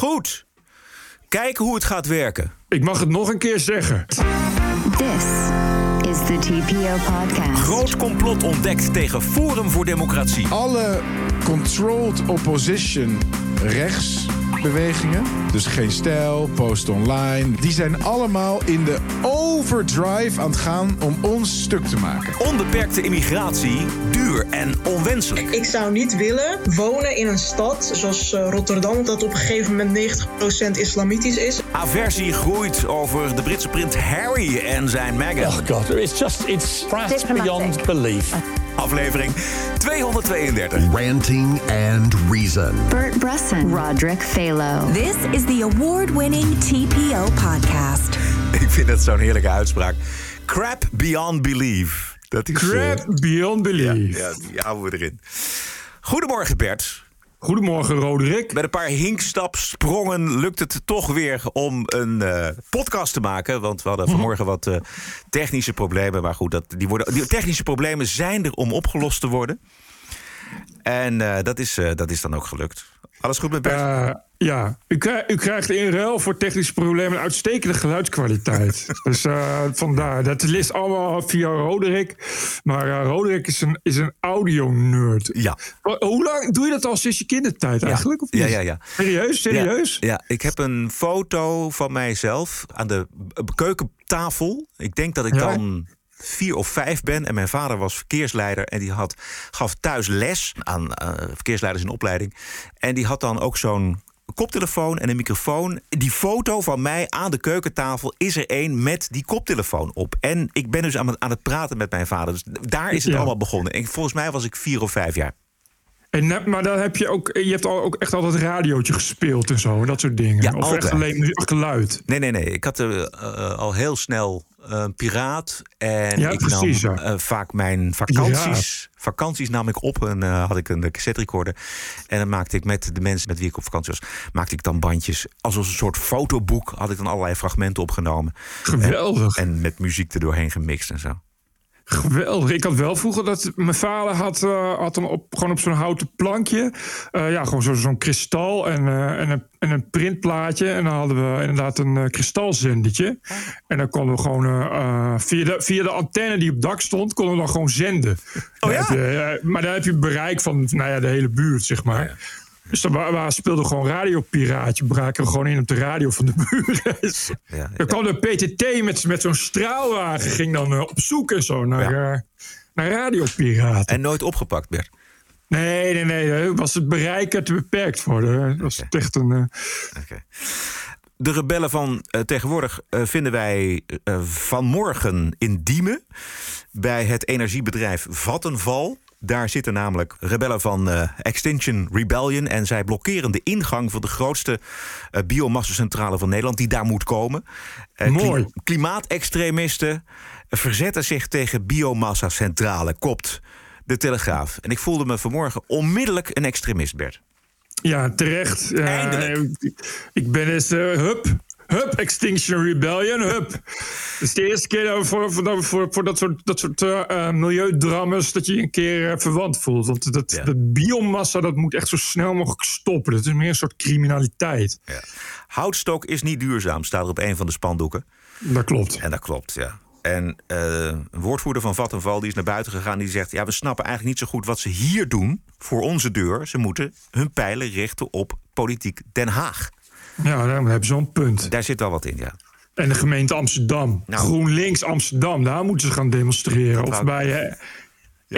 Goed. Kijk hoe het gaat werken. Ik mag het nog een keer zeggen. This is the TPO podcast. Groot complot ontdekt tegen Forum voor Democratie. alle controlled opposition rechtsbewegingen, dus geen stijl, post online, die zijn allemaal in de overdrive aan het gaan om ons stuk te maken. Onbeperkte immigratie, duur en onwenselijk. Ik zou niet willen wonen in een stad zoals eh, Rotterdam, dat op een gegeven moment 90% islamitisch is. Aversie groeit over de Britse prins Harry en zijn Meghan. Oh God, it's just it's beyond belief. Aflevering 232. Ranting and Reason. Bert Bresson, Roderick Phalo. This is the award winning TPO podcast. Ik vind dat zo'n heerlijke uitspraak. Crap beyond belief. Dat is, eh, Crap beyond belief. ja, die houden we erin. Goedemorgen Bert. Goedemorgen, Roderick. Met een paar hinkstapsprongen lukt het toch weer om een eh, podcast te maken. Want we hadden vanmorgen wat eh, technische problemen. Maar goed, dat, die, worden, die technische problemen zijn er om opgelost te worden. En eh, dat, is, dat is dan ook gelukt. Alles goed met Bert? Eh, ja, u, krij- u krijgt in ruil voor technische problemen een uitstekende geluidskwaliteit. dus eh, vandaar. Dat is allemaal via Roderick. Maar eh, Roderick is een, is een audio-nerd. ja. Ho- Hoe lang doe je dat al sinds je kindertijd eigenlijk? Of niet? Ja, ja, ja. Serieus? Serieus? Ja, ja, ik heb een foto van mijzelf aan de keukentafel. Ik denk dat ik Ja? dan vier of vijf ben. En mijn vader was verkeersleider. En die had, gaf thuis les aan eh, verkeersleiders in opleiding. En die had dan ook zo'n koptelefoon en een microfoon. Die foto van mij aan de keukentafel is er één met die koptelefoon op. En ik ben dus aan het, aan het praten met mijn vader. Dus daar is het Ja. allemaal begonnen. En volgens mij was ik vier of vijf jaar. En, maar dan heb je ook, je hebt al, ook echt altijd een radiootje gespeeld en zo, en dat soort dingen. Ja, of altijd. echt alleen mu- geluid. Nee, nee, nee. Ik had eh, eh, al heel snel eh, een piraat. En Ja, ik precies, nam ja. eh, vaak mijn vakanties. Vakanties nam ik op en eh, had ik een cassette recorder. En dan maakte ik met de mensen met wie ik op vakantie was, maakte ik dan bandjes. Als een soort fotoboek had ik dan allerlei fragmenten opgenomen. Geweldig. En met muziek er doorheen gemixt en zo. Geweldig. Ik had wel vroeger dat mijn vader had, eh, had dan op, gewoon op zo'n houten plankje. eh, ja, gewoon zo- zo'n kristal en, eh, en, een, en een printplaatje. En dan hadden we inderdaad een kristalzendertje. En dan konden we gewoon via, de, via de antenne die op het dak stond, konden we dan gewoon zenden. Dan ja? je, maar dan heb je bereik van nou ja, de hele buurt, zeg maar. Dus dan we gewoon radiopiraatje. Braken we gewoon in op de radio van de buren. Ja, Dan kwam de PTT met, met zo'n straalwagen, ging dan eh, op zoek en zo naar, Ja. eh, naar radiopiraten. En nooit opgepakt, Bert. Nee, nee, nee, was het bereik er te beperkt voor. Dat was echt een. eh. De rebellen van eh, tegenwoordig eh, vinden wij eh, vanmorgen in Diemen bij het energiebedrijf Vattenval. Daar zitten namelijk rebellen van eh, Extinction Rebellion. En zij blokkeren de ingang van de grootste eh biomassacentrale van Nederland, die daar moet komen. Eh, Mooi. kli- klimaatextremisten verzetten zich tegen biomassacentrale, kopt de Telegraaf. En ik voelde me vanmorgen onmiddellijk een extremist, Bert. ja, terecht. Eindelijk. ik- ik ben eens. eh, hup. Hup, Extinction Rebellion, hup. Het is de eerste keer dat we voor, voor, voor, voor dat soort, dat soort eh, eh, milieudramas... dat je een keer eh, verwant voelt. Want dat, Ja. dat biomassa dat moet echt zo snel mogelijk stoppen. Dat is meer een soort criminaliteit. Houtstok is niet duurzaam, staat er op een van de spandoeken. Dat klopt. En dat klopt, ja. En eh, een woordvoerder van Vattenval die is naar buiten gegaan. Die zegt: Ja, we snappen eigenlijk niet zo goed wat ze hier doen voor onze deur. Ze moeten hun pijlen richten op politiek Den Haag. Ja, daar hebben ze zo'n punt. Daar zit wel wat in, ja. En de gemeente Amsterdam. Nou. GroenLinks Amsterdam, daar moeten ze gaan demonstreren. Of bij eh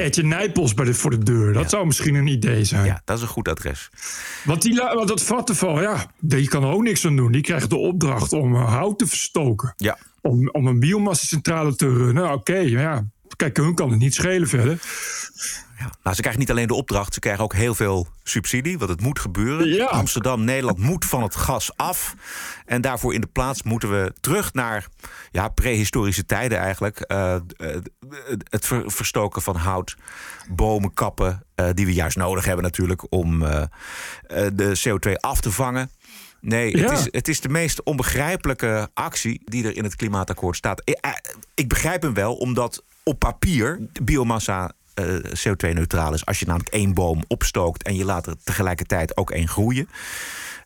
Etje Nijpels bij de, voor de deur. Dat Ja. zou misschien een idee zijn. Ja, dat is een goed adres. Want, die, want dat Vattenval, ja, die kan er ook niks aan doen. Die krijgt de opdracht om eh, hout te verstoken. Ja. Om, om een biomassacentrale te runnen. Oké, maar ja. Kijk, hun kan het niet schelen verder. Ja. Nou, ze krijgen niet alleen de opdracht, ze krijgen ook heel veel subsidie. Want het moet gebeuren. Ja. Amsterdam, Nederland moet van het gas af. En daarvoor in de plaats moeten we terug naar ja, prehistorische tijden eigenlijk. Eh, eh, het ver- verstoken van hout, bomen kappen. eh, die we juist nodig hebben natuurlijk om de CO2 af te vangen. Nee, Ja. het, is, het is de meest onbegrijpelijke actie die er in het klimaatakkoord staat. Ik, ik begrijp hem wel, omdat op papier biomassa eh, CO2-neutraal is. Als je namelijk één boom opstookt en je laat er tegelijkertijd ook één groeien.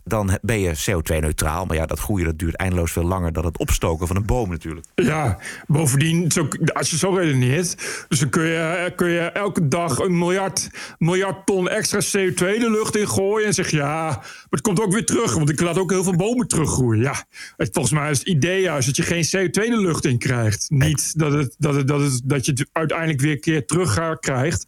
Dan ben je CO2-neutraal. Maar ja, dat groeien dat duurt eindeloos veel langer dan het opstoken van een boom natuurlijk. Ja, bovendien, zo, als je zo redeneert, dus dan kun je, kun je elke dag een miljard, miljard ton extra CO2 de lucht in gooien. En zeg je, ja, maar het komt ook weer terug, want ik laat ook heel veel bomen teruggroeien. Ja, het, volgens mij is het idee juist dat je geen CO2 de lucht in krijgt. Niet dat, het, dat, het, dat, het, dat je het uiteindelijk weer een keer terug krijgt.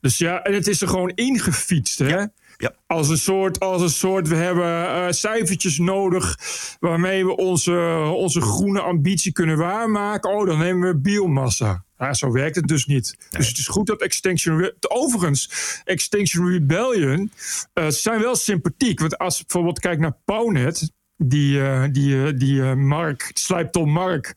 Dus ja, en het is er gewoon ingefietst, hè? Ja. Ja. Als, een soort, als een soort, we hebben uh, cijfertjes nodig waarmee we onze, onze groene ambitie kunnen waarmaken. Oh, dan nemen we biomassa. Ja, zo werkt het dus niet. Nee. Dus het is goed dat Extinction... Re Overigens, Extinction Rebellion uh, zijn wel sympathiek. Want als je bijvoorbeeld kijkt naar Pownet die, uh, die, uh, die uh, Mark, Slijpton Mark,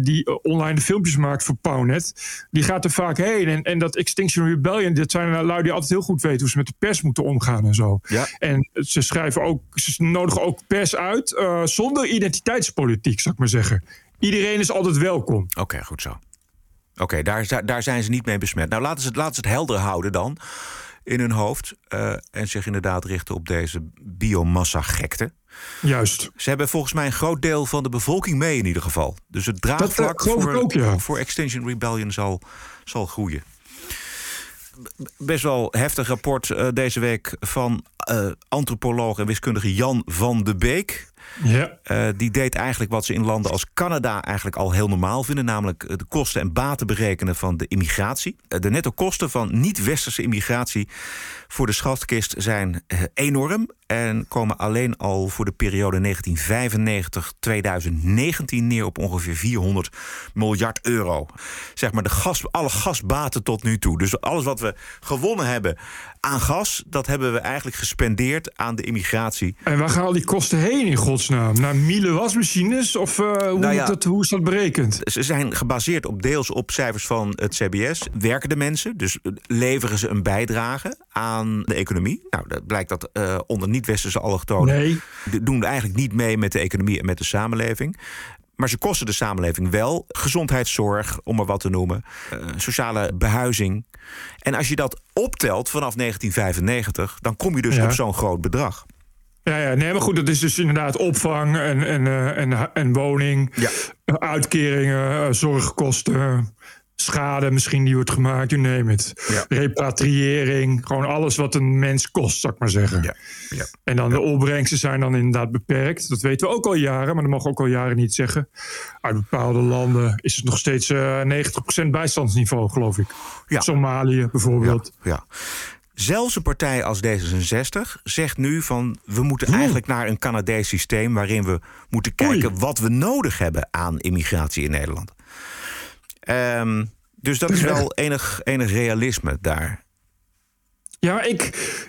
die online filmpjes maakt voor Pownet, die gaat er vaak heen. En, en dat Extinction Rebellion, dat zijn lui die altijd heel goed weten hoe ze met de pers moeten omgaan en zo. Ja. En ze schrijven ook, ze nodigen ook pers uit zonder identiteitspolitiek, zou ik maar zeggen. Iedereen is altijd welkom. Oké, okay, goed zo. Oké, okay, daar, daar zijn ze niet mee besmet. Nou, laten ze het, laten ze het helder houden dan in hun hoofd. En zich inderdaad richten op deze biomassa-gekte. Juist. Ze hebben volgens mij een groot deel van de bevolking mee in ieder geval. Dus het draagvlak dat, voor, ook, ja. voor Extinction Rebellion zal, zal groeien. Best wel heftig rapport uh, deze week van uh, antropoloog en wiskundige Jan van de Beek. Ja. Uh, die deed eigenlijk wat ze in landen als Canada eigenlijk al heel normaal vinden, namelijk de kosten en baten berekenen van de immigratie. Uh, de netto kosten van niet-westerse immigratie voor de schatkist zijn enorm en komen alleen al voor de periode 1995-2019 neer op ongeveer 400 miljard euro. Zeg maar de gas, alle gasbaten tot nu toe. Dus alles wat we gewonnen hebben aan gas, dat hebben we eigenlijk gespendeerd aan de immigratie. En waar gaan al die kosten heen in godsnaam? Naar Miele wasmachines? Of uh, hoe, nou ja, dat, hoe is dat berekend? Ze zijn gebaseerd op deels op cijfers van het CBS. Werken de mensen, dus leveren ze een bijdrage aan de economie? Nou, dat blijkt dat uh, onder niet-westerse allochtonen nee. doen eigenlijk niet mee met de economie en met de samenleving. Maar ze kosten de samenleving wel. Gezondheidszorg, om maar wat te noemen. Uh, sociale behuizing. En als je dat optelt vanaf 1995, dan kom je dus Ja. op zo'n groot bedrag. Ja, ja, nee, maar goed, dat is dus inderdaad opvang en, en, eh, en, en woning, Ja. eh, uitkeringen, eh, zorgkosten, schade misschien die wordt gemaakt, you name it. Ja. Repatriëring, gewoon alles wat een mens kost, zou ik maar zeggen. Ja. Ja. En dan de opbrengsten zijn dan inderdaad beperkt. Dat weten we ook al jaren, maar dat mag ook al jaren niet zeggen. Uit bepaalde landen is het nog steeds eh 90% bijstandsniveau, geloof ik. Ja. Somalië bijvoorbeeld. Ja. Zelfs een partij als D66 zegt nu van we moeten eigenlijk naar een Canadees systeem waarin we moeten kijken wat we nodig hebben aan immigratie in Nederland. Ehm, dus dat is wel enig, enig realisme daar. Ja, ik,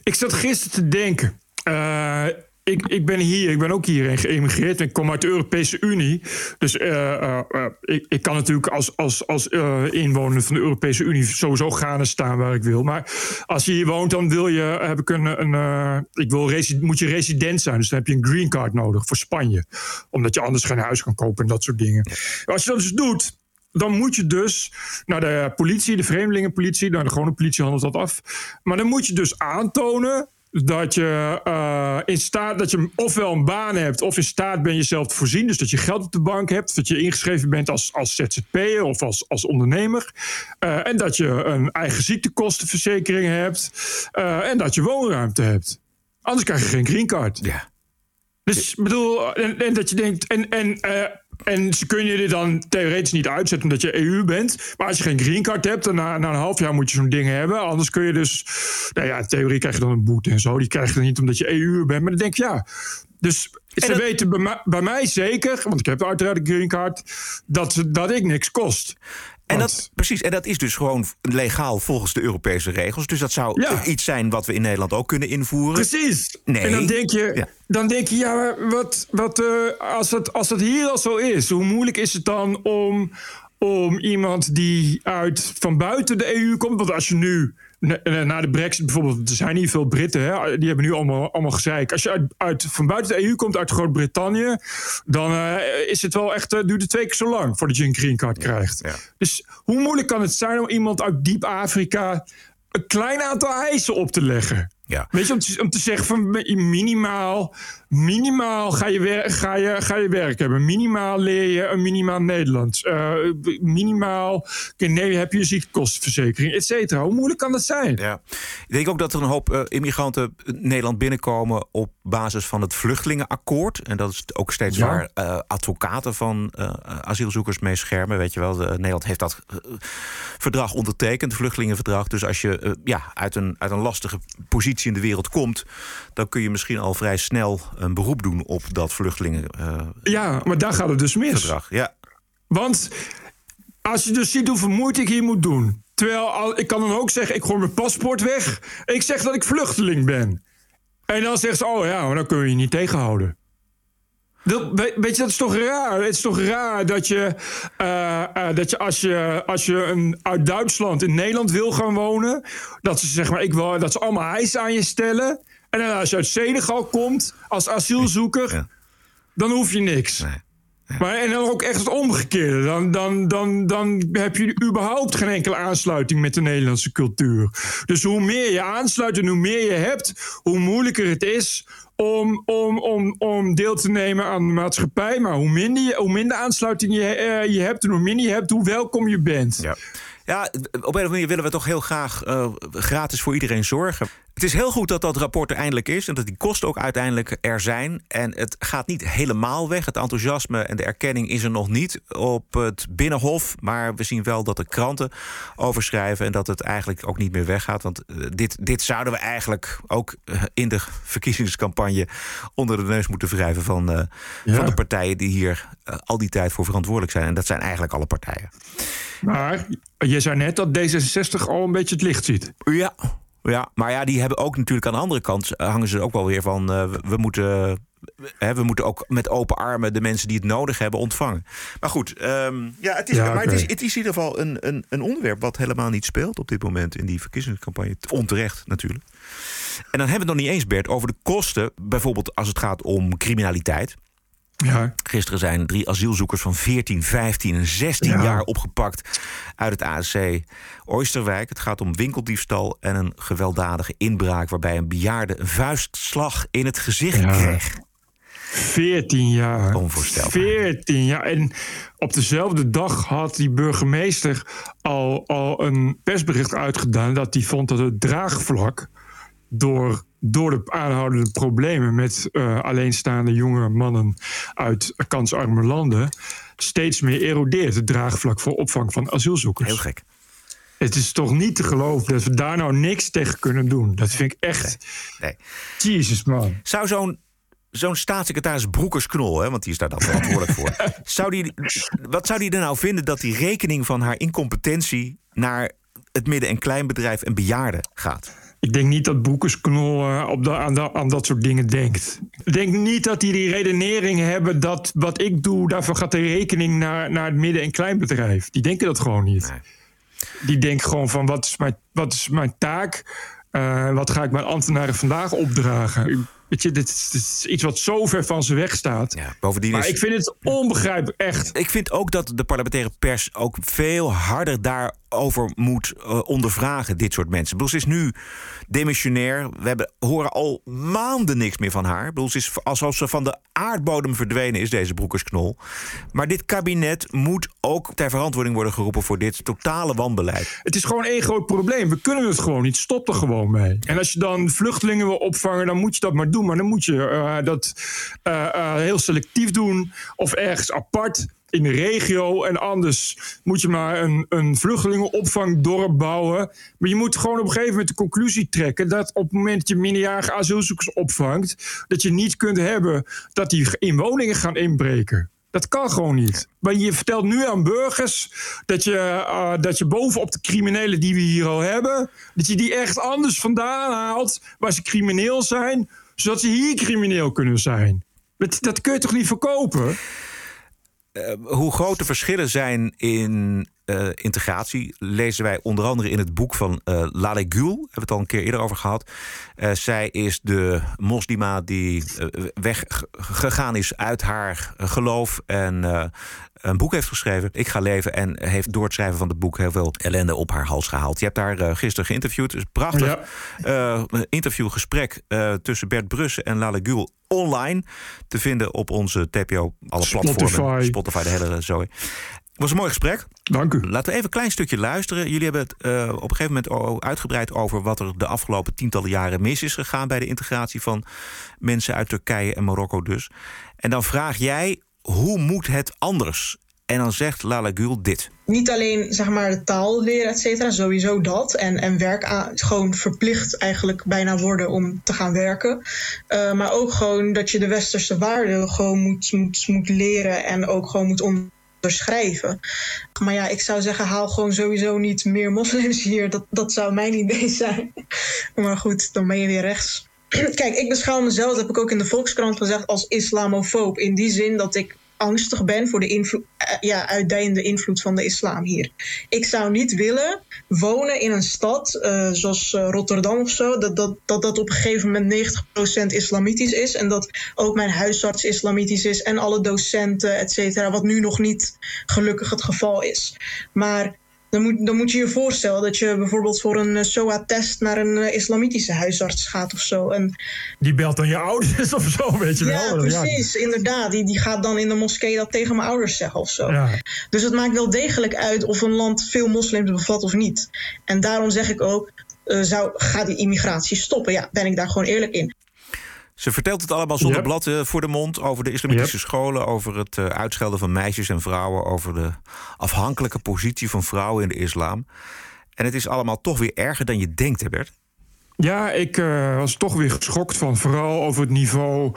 ik zat gisteren te denken. Eh, ik, ik ben hier, ik ben ook hierheen geëmigreerd. Ik kom uit de Europese Unie. Dus eh, eh, ik, ik kan natuurlijk als, als, als inwoner van de Europese Unie sowieso gaan en staan waar ik wil. Maar als je hier woont, dan wil je, heb ik een, een ik wil resi- moet je resident zijn. Dus dan heb je een green card nodig voor Spanje. Omdat je anders geen huis kan kopen en dat soort dingen. Als je dat dus doet, dan moet je dus naar de politie, de vreemdelingenpolitie, nou, de gewone politie handelt dat af. Maar dan moet je dus aantonen dat je eh, in staat dat je ofwel een baan hebt of in staat ben jezelf te voorzien. Dus dat je geld op de bank hebt, dat je ingeschreven bent als, als ZZP'er of als, als ondernemer. Eh, en dat je een eigen ziektekostenverzekering hebt. eh, en dat je woonruimte hebt. Anders krijg je geen green card. Ja. Dus ik bedoel, en, en dat je denkt, en, en, en ze kunnen je er dan theoretisch niet uitzetten omdat je EU bent. Maar als je geen green card hebt, dan na, na een half jaar moet je zo'n ding hebben. Anders kun je dus, nou ja, in theorie krijg je dan een boete en zo. Die krijg je dan niet omdat je EU bent. Maar dan denk ik, ja. Dus ze dat- weten bij mij, bij mij zeker, want ik heb uiteraard een green card, dat, dat ik niks kost. En Want- dat, precies, en dat is dus gewoon legaal volgens de Europese regels. Dus dat zou Ja. iets zijn wat we in Nederland ook kunnen invoeren. Precies. Nee. En dan denk je, Ja. dan denk je ja, wat, wat, eh, als, het, als het hier al zo is, hoe moeilijk is het dan om, om iemand die uit van buiten de EU komt? Want als je nu na, na de Brexit bijvoorbeeld, er zijn niet veel Britten, hè, die hebben nu allemaal, allemaal gezeik. Als je uit, uit, van buiten de EU komt, uit Groot-Brittannië, dan eh, is het wel echt, eh, duurt het twee keer zo lang voordat je een green card krijgt. ja. Dus hoe moeilijk kan het zijn om iemand uit diep Afrika een klein aantal eisen op te leggen? Ja. Weet je, om te, om te zeggen van minimaal, minimaal ga je, wer, ga, je, ga je werk hebben. Minimaal leer je een minimaal Nederlands. Uh, minimaal nee, heb je een ziektekostenverzekering, et cetera. Hoe moeilijk kan dat zijn? Ja. Ik denk ook dat er een hoop uh, immigranten Nederland binnenkomen op basis van het vluchtelingenakkoord. En dat is ook steeds ja. waar uh, advocaten van asielzoekers mee schermen. Weet je wel, de, Nederland heeft dat verdrag ondertekend, het vluchtelingenverdrag. Dus als je ja, uit, een, uit een lastige positie in de wereld komt, dan kun je misschien al vrij snel een beroep doen op dat vluchtelingen. Uh, ja, maar daar gaat het dus mis. Ja. Want als je dus ziet hoeveel moeite ik hier moet doen. Terwijl al, ik kan dan ook zeggen: ik gooi mijn paspoort weg. Ik zeg dat ik vluchteling ben. En dan zegt ze: oh ja, maar dan kun je je niet tegenhouden. Weet je, dat is toch raar? Het is toch raar dat je, uh, uh, dat je, als, je als je een, uit Duitsland in Nederland wil gaan wonen, dat ze zeg maar, ik wil, dat ze allemaal eisen aan je stellen. En dan als je uit Senegal komt als asielzoeker, ja. dan hoef je niks. Nee. Maar, en dan ook echt het omgekeerde. Dan, dan, dan, dan heb je überhaupt geen enkele aansluiting met de Nederlandse cultuur. Dus hoe meer je aansluit en hoe meer je hebt, hoe moeilijker het is om, om, om, om deel te nemen aan de maatschappij. Maar hoe minder, je, hoe minder aansluiting je, uh, je hebt en hoe minder je hebt, hoe welkom je bent. Ja. Ja, op een of andere manier willen we toch heel graag uh, gratis voor iedereen zorgen. Het is heel goed dat dat rapport er eindelijk is en dat die kosten ook uiteindelijk er zijn. En het gaat niet helemaal weg. Het enthousiasme en de erkenning is er nog niet op het Binnenhof. Maar we zien wel dat de kranten overschrijven en dat het eigenlijk ook niet meer weggaat. Want dit, dit zouden we eigenlijk ook in de verkiezingscampagne onder de neus moeten wrijven van, uh, ja. van de partijen die hier uh, al die tijd voor verantwoordelijk zijn. En dat zijn eigenlijk alle partijen. Maar je zei net dat D66 al een beetje het licht ziet. Ja, ja, maar ja, die hebben ook natuurlijk aan de andere kant hangen ze ook wel weer van uh, we moeten. Hè, we moeten ook met open armen de mensen die het nodig hebben ontvangen. Maar goed, um, ja, het is, ja, maar okay. het, is, het is in ieder geval een, een, een onderwerp wat helemaal niet speelt op dit moment in die verkiezingscampagne. Onterecht natuurlijk. En dan hebben we het nog niet eens, Bert, over de kosten. Bijvoorbeeld als het gaat om criminaliteit. Ja. Gisteren zijn drie asielzoekers van 14, 15 en 16 ja. jaar opgepakt uit het ASC Oosterwijk. Het gaat om winkeldiefstal en een gewelddadige inbraak waarbij een bejaarde een vuistslag in het gezicht ja. kreeg. 14 jaar. Onvoorstelbaar. 14 jaar. En op dezelfde dag had die burgemeester al, al een persbericht uitgedaan dat hij vond dat het draagvlak door door de aanhoudende problemen met uh, alleenstaande jonge mannen uit kansarme landen steeds meer erodeert. Het draagvlak voor opvang van asielzoekers. Heel gek. Het is toch niet te geloven dat we daar nou niks tegen kunnen doen. Dat vind ik echt. Nee. nee. Jezus, man. Zou zo'n zo'n staatssecretaris Broekers-Knol, hè, want die is daar dan verantwoordelijk voor. Zou die, wat zou die er nou vinden dat die rekening van haar incompetentie naar het midden- en kleinbedrijf en bejaarden gaat? Ik denk niet dat Broekersknol uh, op de, aan, de, aan, dat soort dingen denkt. Ik denk niet dat die die redenering hebben dat wat ik doe, daarvoor gaat de rekening naar, naar het midden- en kleinbedrijf. Die denken dat gewoon niet. Nee. Die denken gewoon van wat is mijn, wat is mijn taak? Uh, wat ga ik mijn ambtenaren vandaag opdragen? Weet je, dit is, dit is, iets wat zo ver van ze weg staat. Ja, bovendien maar is... ik vind het onbegrijpelijk, echt. Ik vind ook dat de parlementaire pers ook veel harder daarover moet uh, ondervragen, dit soort mensen. Ze is nu demissionair. We hebben, horen al maanden niks meer van haar. Ze is alsof ze van de aardbodem verdwenen is, deze broekersknol. Maar dit kabinet moet ook ter verantwoording worden geroepen voor dit totale wanbeleid. Het is gewoon één groot probleem. We kunnen het gewoon niet. Stop er gewoon mee. En als je dan vluchtelingen wil opvangen, dan moet je dat maar doen. Maar dan moet je uh, dat uh, heel selectief doen of ergens apart in de regio. En anders moet je maar een, een vluchtelingenopvangdorp bouwen. Maar je moet gewoon op een gegeven moment de conclusie trekken dat op het moment dat je minderjarige asielzoekers opvangt, dat je niet kunt hebben dat die in woningen gaan inbreken. Dat kan gewoon niet. Maar je vertelt nu aan burgers dat je, uh, dat je bovenop de criminelen die we hier al hebben, dat je die echt anders vandaan haalt waar ze crimineel zijn, zodat ze hier crimineel kunnen zijn. Dat kun je toch niet verkopen? Uh, hoe grote verschillen zijn in eh, integratie lezen wij onder andere in het boek van uh, Lale Gül. Hebben we het al een keer eerder over gehad. Uh, zij is de moslima die weggegaan is uit haar geloof en een boek heeft geschreven. Ik ga leven. En heeft door het schrijven van het boek heel veel ellende op haar hals gehaald. Je hebt daar uh, gisteren geïnterviewd. Dus prachtig ja. uh, interviewgesprek uh, tussen Bert Brussen en Lale Gül online te vinden op onze TPO. Alle Spotify. platformen. Spotify, de hele zooi. Het was een mooi gesprek. Dank u. Laten we even een klein stukje luisteren. Jullie hebben het uh, op een gegeven moment uitgebreid over wat er de afgelopen tientallen jaren mis is gegaan bij de integratie van mensen uit Turkije en Marokko dus. En dan vraag jij hoe moet het anders? En dan zegt Lala Gül dit. Niet alleen zeg maar, de taal leren, et cetera, sowieso dat. En, en werk aan, gewoon verplicht eigenlijk bijna worden om te gaan werken. Uh, maar ook gewoon dat je de westerse waarden gewoon moet, moet, moet leren en ook gewoon moet onderschrijven. Maar ja, ik zou zeggen, haal gewoon sowieso niet meer moslims hier. Dat, dat zou mijn idee zijn. maar goed, dan ben je weer rechts. Kijk, ik beschouw mezelf, dat heb ik ook in de Volkskrant gezegd, als islamofoob. In die zin dat ik angstig ben voor de invloed, ja, uitdijende invloed van de islam hier. Ik zou niet willen wonen in een stad uh, zoals uh, Rotterdam of zo, dat dat, dat dat op een gegeven moment 90% islamitisch is en dat ook mijn huisarts islamitisch is en alle docenten, et cetera, wat nu nog niet gelukkig het geval is. Maar dan moet, dan moet je je voorstellen dat je bijvoorbeeld voor een SOA-test naar een uh, islamitische huisarts gaat of zo. En, die belt dan je ouders of zo, weet je ja, wel. Precies, ja, inderdaad. Die, die gaat dan in de moskee dat tegen mijn ouders zeggen of zo. Ja. Dus het maakt wel degelijk uit of een land veel moslims bevat of niet. En daarom zeg ik ook, uh, zou, ga die immigratie stoppen? Ja, ben ik daar gewoon eerlijk in. Ze vertelt het allemaal zonder yep. blad voor de mond over de islamitische yep. scholen, over het uh, uitschelden van meisjes en vrouwen, over de afhankelijke positie van vrouwen in de islam. En het is allemaal toch weer erger dan je denkt, hè Bert? Ja, ik uh, was toch weer geschokt van vooral over het niveau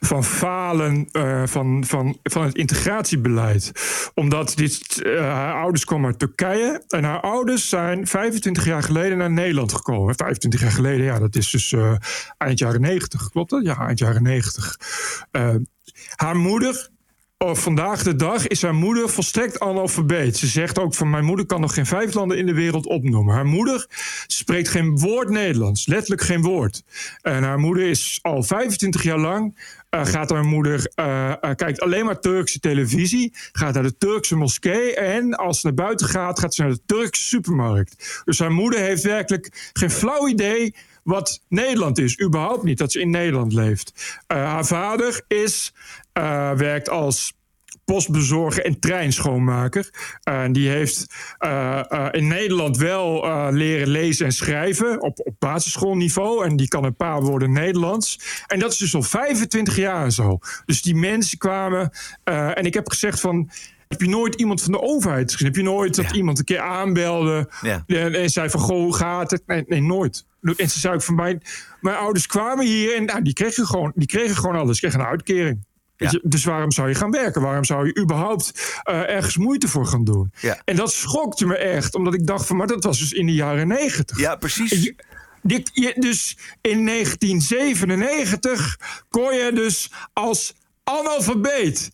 van falen uh, van, van, van het integratiebeleid. Omdat dit, haar ouders komen uit Turkije en haar ouders zijn 25 jaar geleden naar Nederland gekomen. 25 jaar geleden, ja, dat is dus eind jaren 90, klopt dat? Ja, eind jaren 90. haar moeder Oh, vandaag de dag is haar moeder volstrekt analfabeet. Ze zegt ook van mijn moeder kan nog geen vijf landen in de wereld opnoemen. Haar moeder spreekt geen woord Nederlands, letterlijk geen woord. En haar moeder is al 25 jaar lang uh, gaat haar moeder, uh, uh, kijkt alleen maar Turkse televisie, gaat naar de Turkse moskee en als ze naar buiten gaat, gaat ze naar de Turkse supermarkt. Dus haar moeder heeft werkelijk geen flauw idee wat Nederland is. Überhaupt niet dat ze in Nederland leeft. haar vader is uh, werkt als postbezorger en treinschoonmaker. Uh, die heeft uh, uh, in Nederland wel leren lezen en schrijven op, op basisschoolniveau. En die kan een paar woorden Nederlands. En dat is dus al 25 jaar zo. Dus die mensen kwamen. en ik heb gezegd van. Heb je nooit iemand van de overheid gezien? Heb je nooit dat iemand een keer aanbelde ja. en, en, zei van, goh, hoe gaat het? Nee, nee, nooit. En ze zei ook van, mijn, mijn ouders kwamen hier en nou, die, kregen gewoon, die kregen gewoon alles. Ze kregen een uitkering. Ja. Dus waarom zou je gaan werken? Waarom zou je überhaupt uh, ergens moeite voor gaan doen? Ja. En dat schokte me echt, omdat ik dacht van, maar dat was dus in de jaren negentig. Ja, precies. Je, die, je, dus in 1997 kon je dus als analfabeet.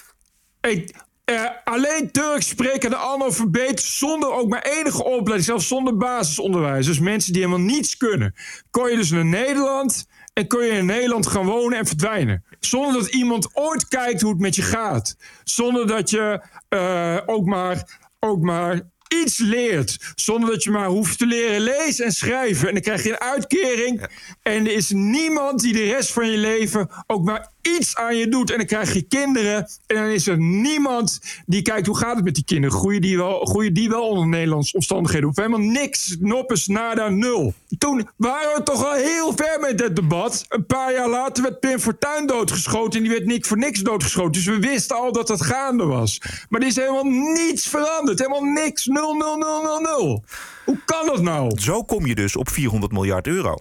Ik, uh, alleen Turks sprekende analfabeet zonder ook maar enige opleiding, zelfs zonder basisonderwijs. Dus mensen die helemaal niets kunnen. Kon je dus naar Nederland en kun je in Nederland gaan wonen en verdwijnen. Zonder dat iemand ooit kijkt hoe het met je gaat. Zonder dat je uh, ook, maar, ook maar iets leert. Zonder dat je maar hoeft te leren lezen en schrijven. En dan krijg je een uitkering. En er is niemand die de rest van je leven ook maar iets aan je doet. En dan krijg je kinderen. En dan is er niemand die kijkt hoe gaat het met die kinderen. Groeien die wel, groeien die wel onder Nederlandse omstandigheden? Of helemaal niks. Noppes, nada, nul. Toen waren we toch al heel ver met dit debat. Een paar jaar later werd Pim Fortuyn doodgeschoten. En die werd niet voor niks doodgeschoten. Dus we wisten al dat dat gaande was. Maar er is helemaal niets veranderd. Helemaal niks. Nul, nul, nul, nul, nul. Hoe kan dat nou? Zo kom je dus op 400 miljard euro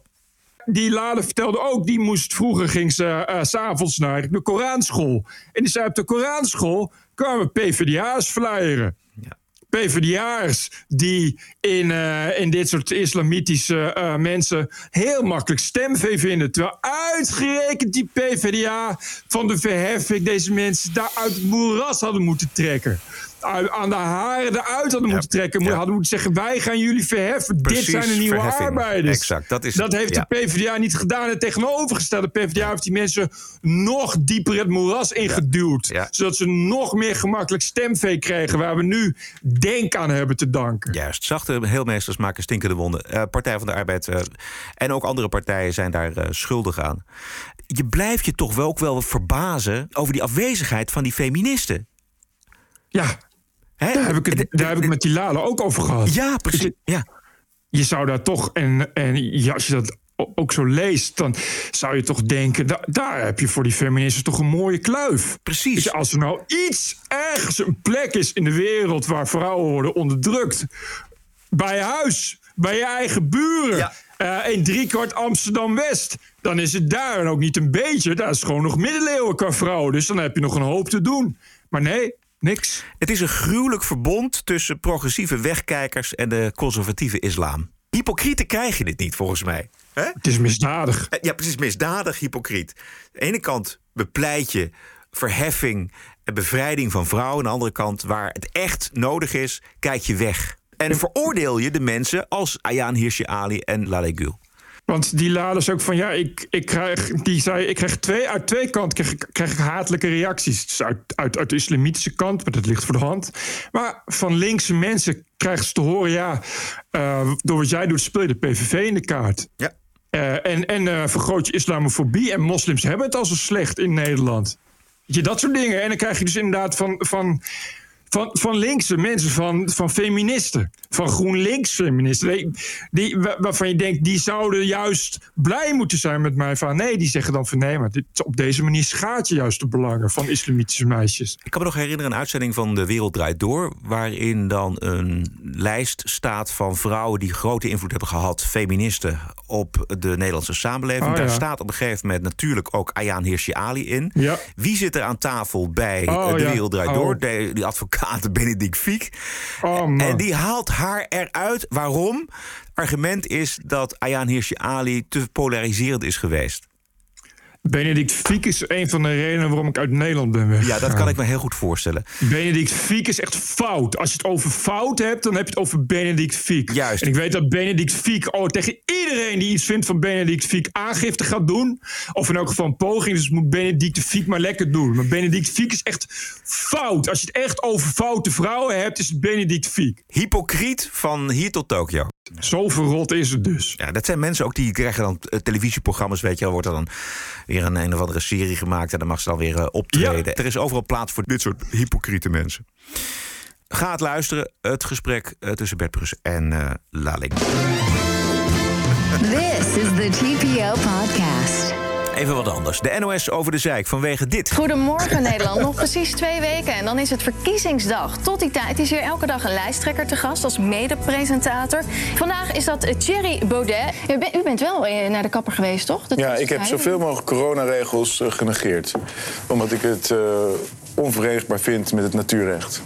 die Lade vertelde ook, die moest vroeger ging ze uh, s'avonds naar de Koranschool. En die zei op de Koranschool kwamen PvdA's flyeren. Ja. PvdA'ers die in, uh, in dit soort islamitische uh, mensen heel makkelijk stemvee vinden. Terwijl uitgerekend die PvdA van de verheffing deze mensen daar uit het moeras hadden moeten trekken. Aan de haren eruit hadden moeten trekken. Hadden moeten zeggen, wij gaan jullie verheffen. Dit zijn de nieuwe arbeiders. Exact, dat, is, dat heeft de PvdA niet gedaan. Het tegenovergestelde PvdA heeft die mensen nog dieper het moeras ingeduwd. Zodat ze nog meer gemakkelijk stemvee kregen... waar we nu denk aan hebben te danken. Juist, zachte heelmeesters maken stinkende wonden. Uh, Partij van de Arbeid uh, en ook andere partijen zijn daar uh, schuldig aan. Je blijft je toch wel ook wel verbazen over die afwezigheid van die feministen. Ja, Hè? Daar, heb ik het, daar heb ik met die Lale ook over gehad. Ja, precies. Ja. Je zou daar toch, en, en ja, als je dat ook zo leest, dan zou je toch denken: daar heb je voor die feministen toch een mooie kluif. Precies. als er nou iets ergens een plek is in de wereld waar vrouwen worden onderdrukt, bij huis, bij je eigen buren. Ja. Uh, in driekwart Amsterdam West. Dan is het daar en ook niet een beetje. Daar is gewoon nog middeleeuwen qua vrouwen. Dus dan heb je nog een hoop te doen. Maar nee, Niks. Het is een gruwelijk verbond tussen progressieve wegkijkers en de conservatieve islam. Hypocrieten krijg je dit niet, volgens mij. Het is misdadig. Eh, ja, precies, misdadig, hypocriet. Aan de ene kant bepleit je verheffing en bevrijding van vrouwen. Aan de andere kant, waar het echt nodig is, kijk je weg. En veroordeel je de mensen als Ayaan Hirsi Ali en Laleh Gül. Want die laden ook van ja, ik, ik krijg, die zei, ik krijg twee, uit twee kanten krijg, krijg ik hatelijke reacties. Dus uit, uit, uit de islamitische kant, maar dat ligt voor de hand. Maar van linkse mensen krijgen ze te horen, ja, uh, door wat jij doet speel je de PVV in de kaart. Ja. Uh, en en uh, vergroot je islamofobie en moslims hebben het al zo slecht in Nederland. Je, dat soort dingen. En dan krijg je dus inderdaad van, van van, van linkse mensen, van, van feministen. Van GroenLinks feministen. Die, waarvan je denkt, die zouden juist blij moeten zijn met mij. Van nee, die zeggen dan van nee, maar dit, op deze manier schaadt je juist de belangen van islamitische meisjes. Ik kan me nog herinneren een uitzending van De Wereld Draait Door. Waarin dan een lijst staat van vrouwen die grote invloed hebben gehad, feministen, op de Nederlandse samenleving. Oh, Daar staat op een gegeven moment natuurlijk ook Ayaan Hirsi Ali in. Ja. Wie zit er aan tafel bij oh, De Wereld Draait Door? Oh. De, die advocaat Benedict Fiek. Oh, en die haalt haar eruit. Waarom? Argument is dat Ayaan Hirsi Ali te polariserend is geweest. Benedict Fiek is een van de redenen waarom ik uit Nederland ben weggegaan. Ja, dat kan ik me heel goed voorstellen. Benedict Fiek is echt fout. Als je het over fout hebt, dan heb je het over Benedict Fiek. Juist. En ik weet dat Benedict Fiek oh, tegen iedereen die iets vindt van Benedict Fiek aangifte gaat doen. Of in elk geval een poging. Dus moet Benedict Fiek maar lekker doen. Maar Benedict Fiek is echt fout. Als je het echt over foute vrouwen hebt, is het Benedict Fiek. Hypocriet van hier tot Tokio. Zo verrot is het dus. Ja, dat zijn mensen ook die krijgen dan eh, televisieprogramma's, weet je wel, wordt er dan weer een een of andere serie gemaakt en dan mag ze dan weer uh, optreden. Er is overal plaats voor dit soort hypocriete mensen. Ga het luisteren, het gesprek uh, tussen Bert en uh, Laling. This is the TPO podcast. Even wat anders. De NOS over de zijk vanwege dit. Goedemorgen Nederland. Nog precies twee weken en dan is het verkiezingsdag. Tot die tijd is hier elke dag een lijsttrekker te gast als mede-presentator. Vandaag is dat Thierry Baudet. U bent wel eh, naar de kapper geweest, toch? Dat ja, ik heb zoveel mogelijk coronaregels eh, genegeerd. Omdat ik het uh, onverenigbaar vind met het natuurrecht.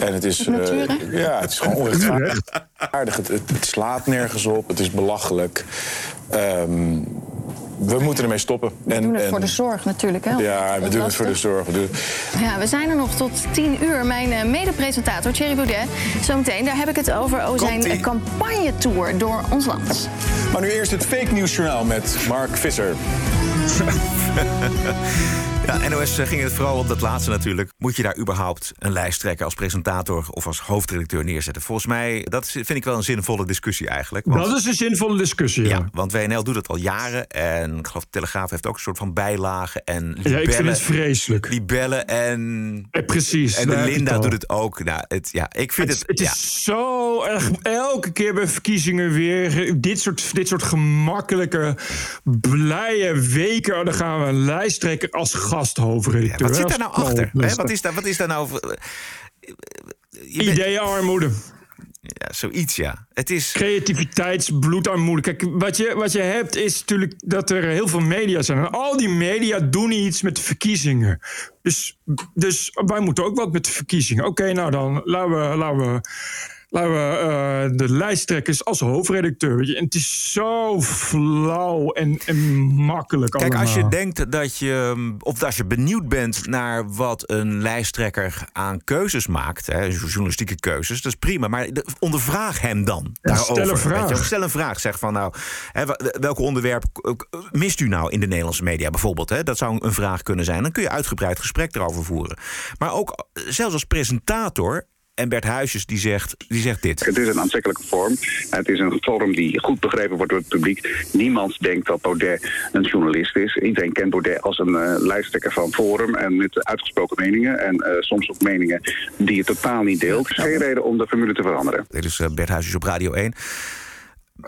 En het is, het? Uh, ja, het is gewoon onrechtvaardig. Het, het, het, slaat nergens op. Het is belachelijk. Um, we moeten ermee stoppen. We en, doen het voor de zorg natuurlijk. Hè? Ja, we doen het voor de zorg. We, ja, we zijn er nog tot tien uur. Mijn uh, mede-presentator Thierry Boudet. Zometeen, daar heb ik het over, over zijn campagnetour door ons land. Maar nu eerst het fake news journaal met Mark Visser. Ja, NOS eh, ging het vooral op dat laatste natuurlijk. Moet je daar überhaupt een lijsttrekker als presentator of als hoofdredacteur neerzetten? Volgens mij, dat vind ik wel een zinvolle discussie eigenlijk. Want, dat is een zinvolle discussie, ja. Want WNL doet het al jaren. En ik geloof, de Telegraaf heeft ook een soort van bijlagen. En libellen, ja, ik vind het vreselijk. Die bellen en... Ja, precies. En Linda doet het ook. Nou, het, ja, ik vind het... Het, het is zo erg... Elke keer bij verkiezingen weer dit soort, dit soort gemakkelijke, blije weken. Dan gaan we een lijsttrekker als wat zit daar nou achter? Hè? Wat, is daar, wat is daar nou... Ideeënarmoede. Ja, zoiets, ja. Het is... Creativiteitsbloedarmoede. Kijk, wat je, wat je hebt is natuurlijk dat er heel veel media zijn. En al die media doen iets met de verkiezingen. Dus, dus wij moeten ook wat met de verkiezingen. Oké, nou dan laten we, laten we laten we eh, de lijsttrekkers als hoofdredacteur. Weet je. En het is zo flauw en, en makkelijk Kijk, als je denkt dat je, of als je benieuwd bent naar wat een lijsttrekker aan keuzes maakt, hè, journalistieke keuzes, dat is prima. Maar de- ondervraag hem dan Ja, daarover. stel een vraag. Stel een vraag. Zeg van nou, hè, welke onderwerp mist u nou in de Nederlandse media bijvoorbeeld? Hè? Dat zou een vraag kunnen zijn. Dan kun je uitgebreid gesprek erover voeren. Maar ook eh, zelfs als presentator. En Bert Huisjes die zegt, die zegt dit. Het is een aantrekkelijke vorm. Het is een forum die goed begrepen wordt door het publiek. Niemand denkt dat Baudet een journalist is. Iedereen kent Baudet als een eh, lijsttrekker van Forum... en met uitgesproken meningen. En eh, soms ook meningen die je totaal niet deelt. Geen reden om de formule te veranderen. Dit is eh, Bert Huisjes op Radio 1.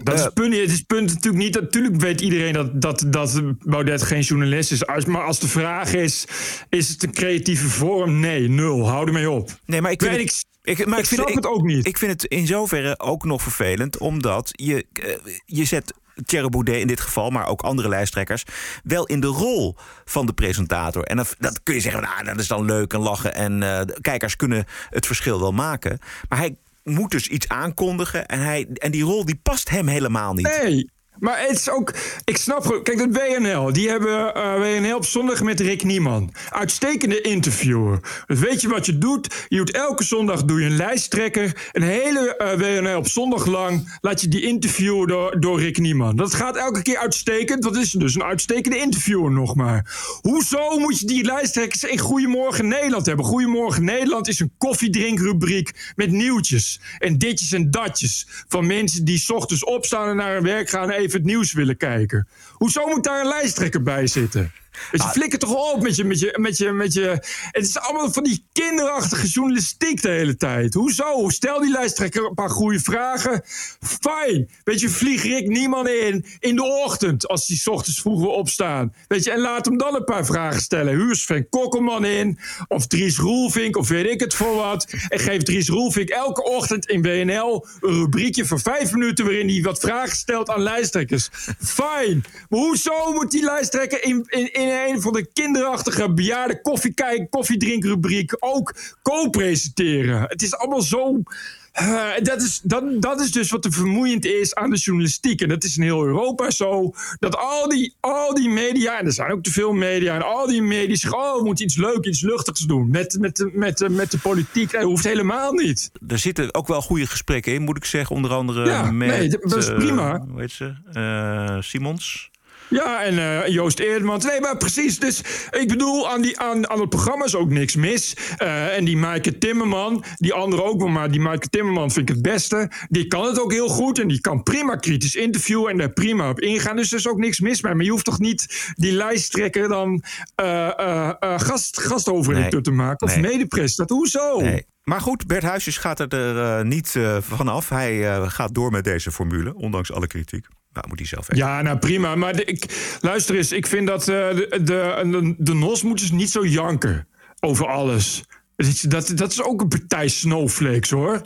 Dat is het punt, het is het punt natuurlijk niet. Natuurlijk weet iedereen dat, dat, dat Baudet geen journalist is. Als- Maar als de vraag is: is het een creatieve vorm? Nee, nul. Hou ermee op. Nee, maar ik Weet vind, ik, het, ik, maar ik ik vind snap het ook niet. Ik vind het in zoverre ook nog vervelend, omdat je, eh, je zet Thierry Baudet in dit geval, maar ook andere lijsttrekkers, wel in de rol van de presentator. En dat, dat kun je zeggen, nou, dat is dan leuk en lachen en eh, kijkers kunnen het verschil wel maken. Maar hij moet dus iets aankondigen en, hij, en die rol die past hem helemaal niet. Nee. Maar het is ook, ik snap gewoon, kijk, dat WNL, die hebben eh, WNL op zondag met Rick Nieman. Uitstekende interviewer. Dus weet je wat je doet? Je doet elke zondag doe je een lijsttrekker. Een hele eh, WNL op zondag lang laat je die interviewen door, door Rick Nieman. Dat gaat elke keer uitstekend. Wat is het dus? Een uitstekende interviewer nog maar. Hoezo moet je die lijsttrekkers in Goedemorgen Nederland hebben? Goedemorgen Nederland is een koffiedrinkrubriek met nieuwtjes. En ditjes en datjes. Van mensen die 's ochtends opstaan en naar hun werk gaan even het nieuws willen kijken. Hoezo moet daar een lijsttrekker bij zitten? Dus je flikker toch op met je, met, je, met, je, met je. Het is allemaal van die kinderachtige journalistiek de hele tijd. Hoezo? Stel die lijsttrekker een paar goede vragen. Fijn. Weet je, vlieg Rick niemand in in de ochtend. Als die 's ochtends vroeger opstaan. Weet je, en laat hem dan een paar vragen stellen. Huur Sven Kokkelman in. Of Dries Roelvink. Of weet ik het voor wat. En geef Dries Roelvink elke ochtend in WNL een rubriekje van vijf minuten. waarin hij wat vragen stelt aan lijsttrekkers. Fijn. Hoezo moet die lijsttrekker in, in, in een van de kinderachtige bejaarde koffiekijk, koffiedrinkrubriek ook co-presenteren? Het is allemaal zo. eh, dat, is, dat, dat is dus wat er vermoeiend is aan de journalistiek. En dat is in heel Europa zo. Dat al die, al die media, en er zijn ook te veel media, en al die media zeggen: oh, we moeten iets leuks, iets luchtigs doen met, met, de- met, met de politiek. Dat hoeft helemaal niet. Er zitten ook wel goede gesprekken in, moet ik zeggen. Onder andere Ja, met... nee, dat is eh, prima. hoe heet ze? Eh, Simons. Ja, en eh, Joost Eerdmans. Nee, maar precies. Dus ik bedoel, aan, die, aan, aan het programma is ook niks mis. Eh, en die Maaike Timmerman, die andere ook wel, maar die Maaike Timmerman vind ik het beste. Die kan het ook heel goed en die kan prima kritisch interviewen en daar prima op ingaan. Dus er is ook niks mis mee. Maar je hoeft toch niet die lijsttrekker dan eh, gast, Nee. te maken? Of Nee. medepresentator? Hoezo? Nee. Maar goed, Bert Huisjes gaat er niet vanaf. Hij gaat door met deze formule, ondanks alle kritiek. Nou, moet hij zelf weten. Ja, nou prima. Maar ik, luister eens, ik vind dat de, de, de, de NOS moet dus niet zo janken over alles. Dat is, dat, dat is ook een partij snowflakes, hoor.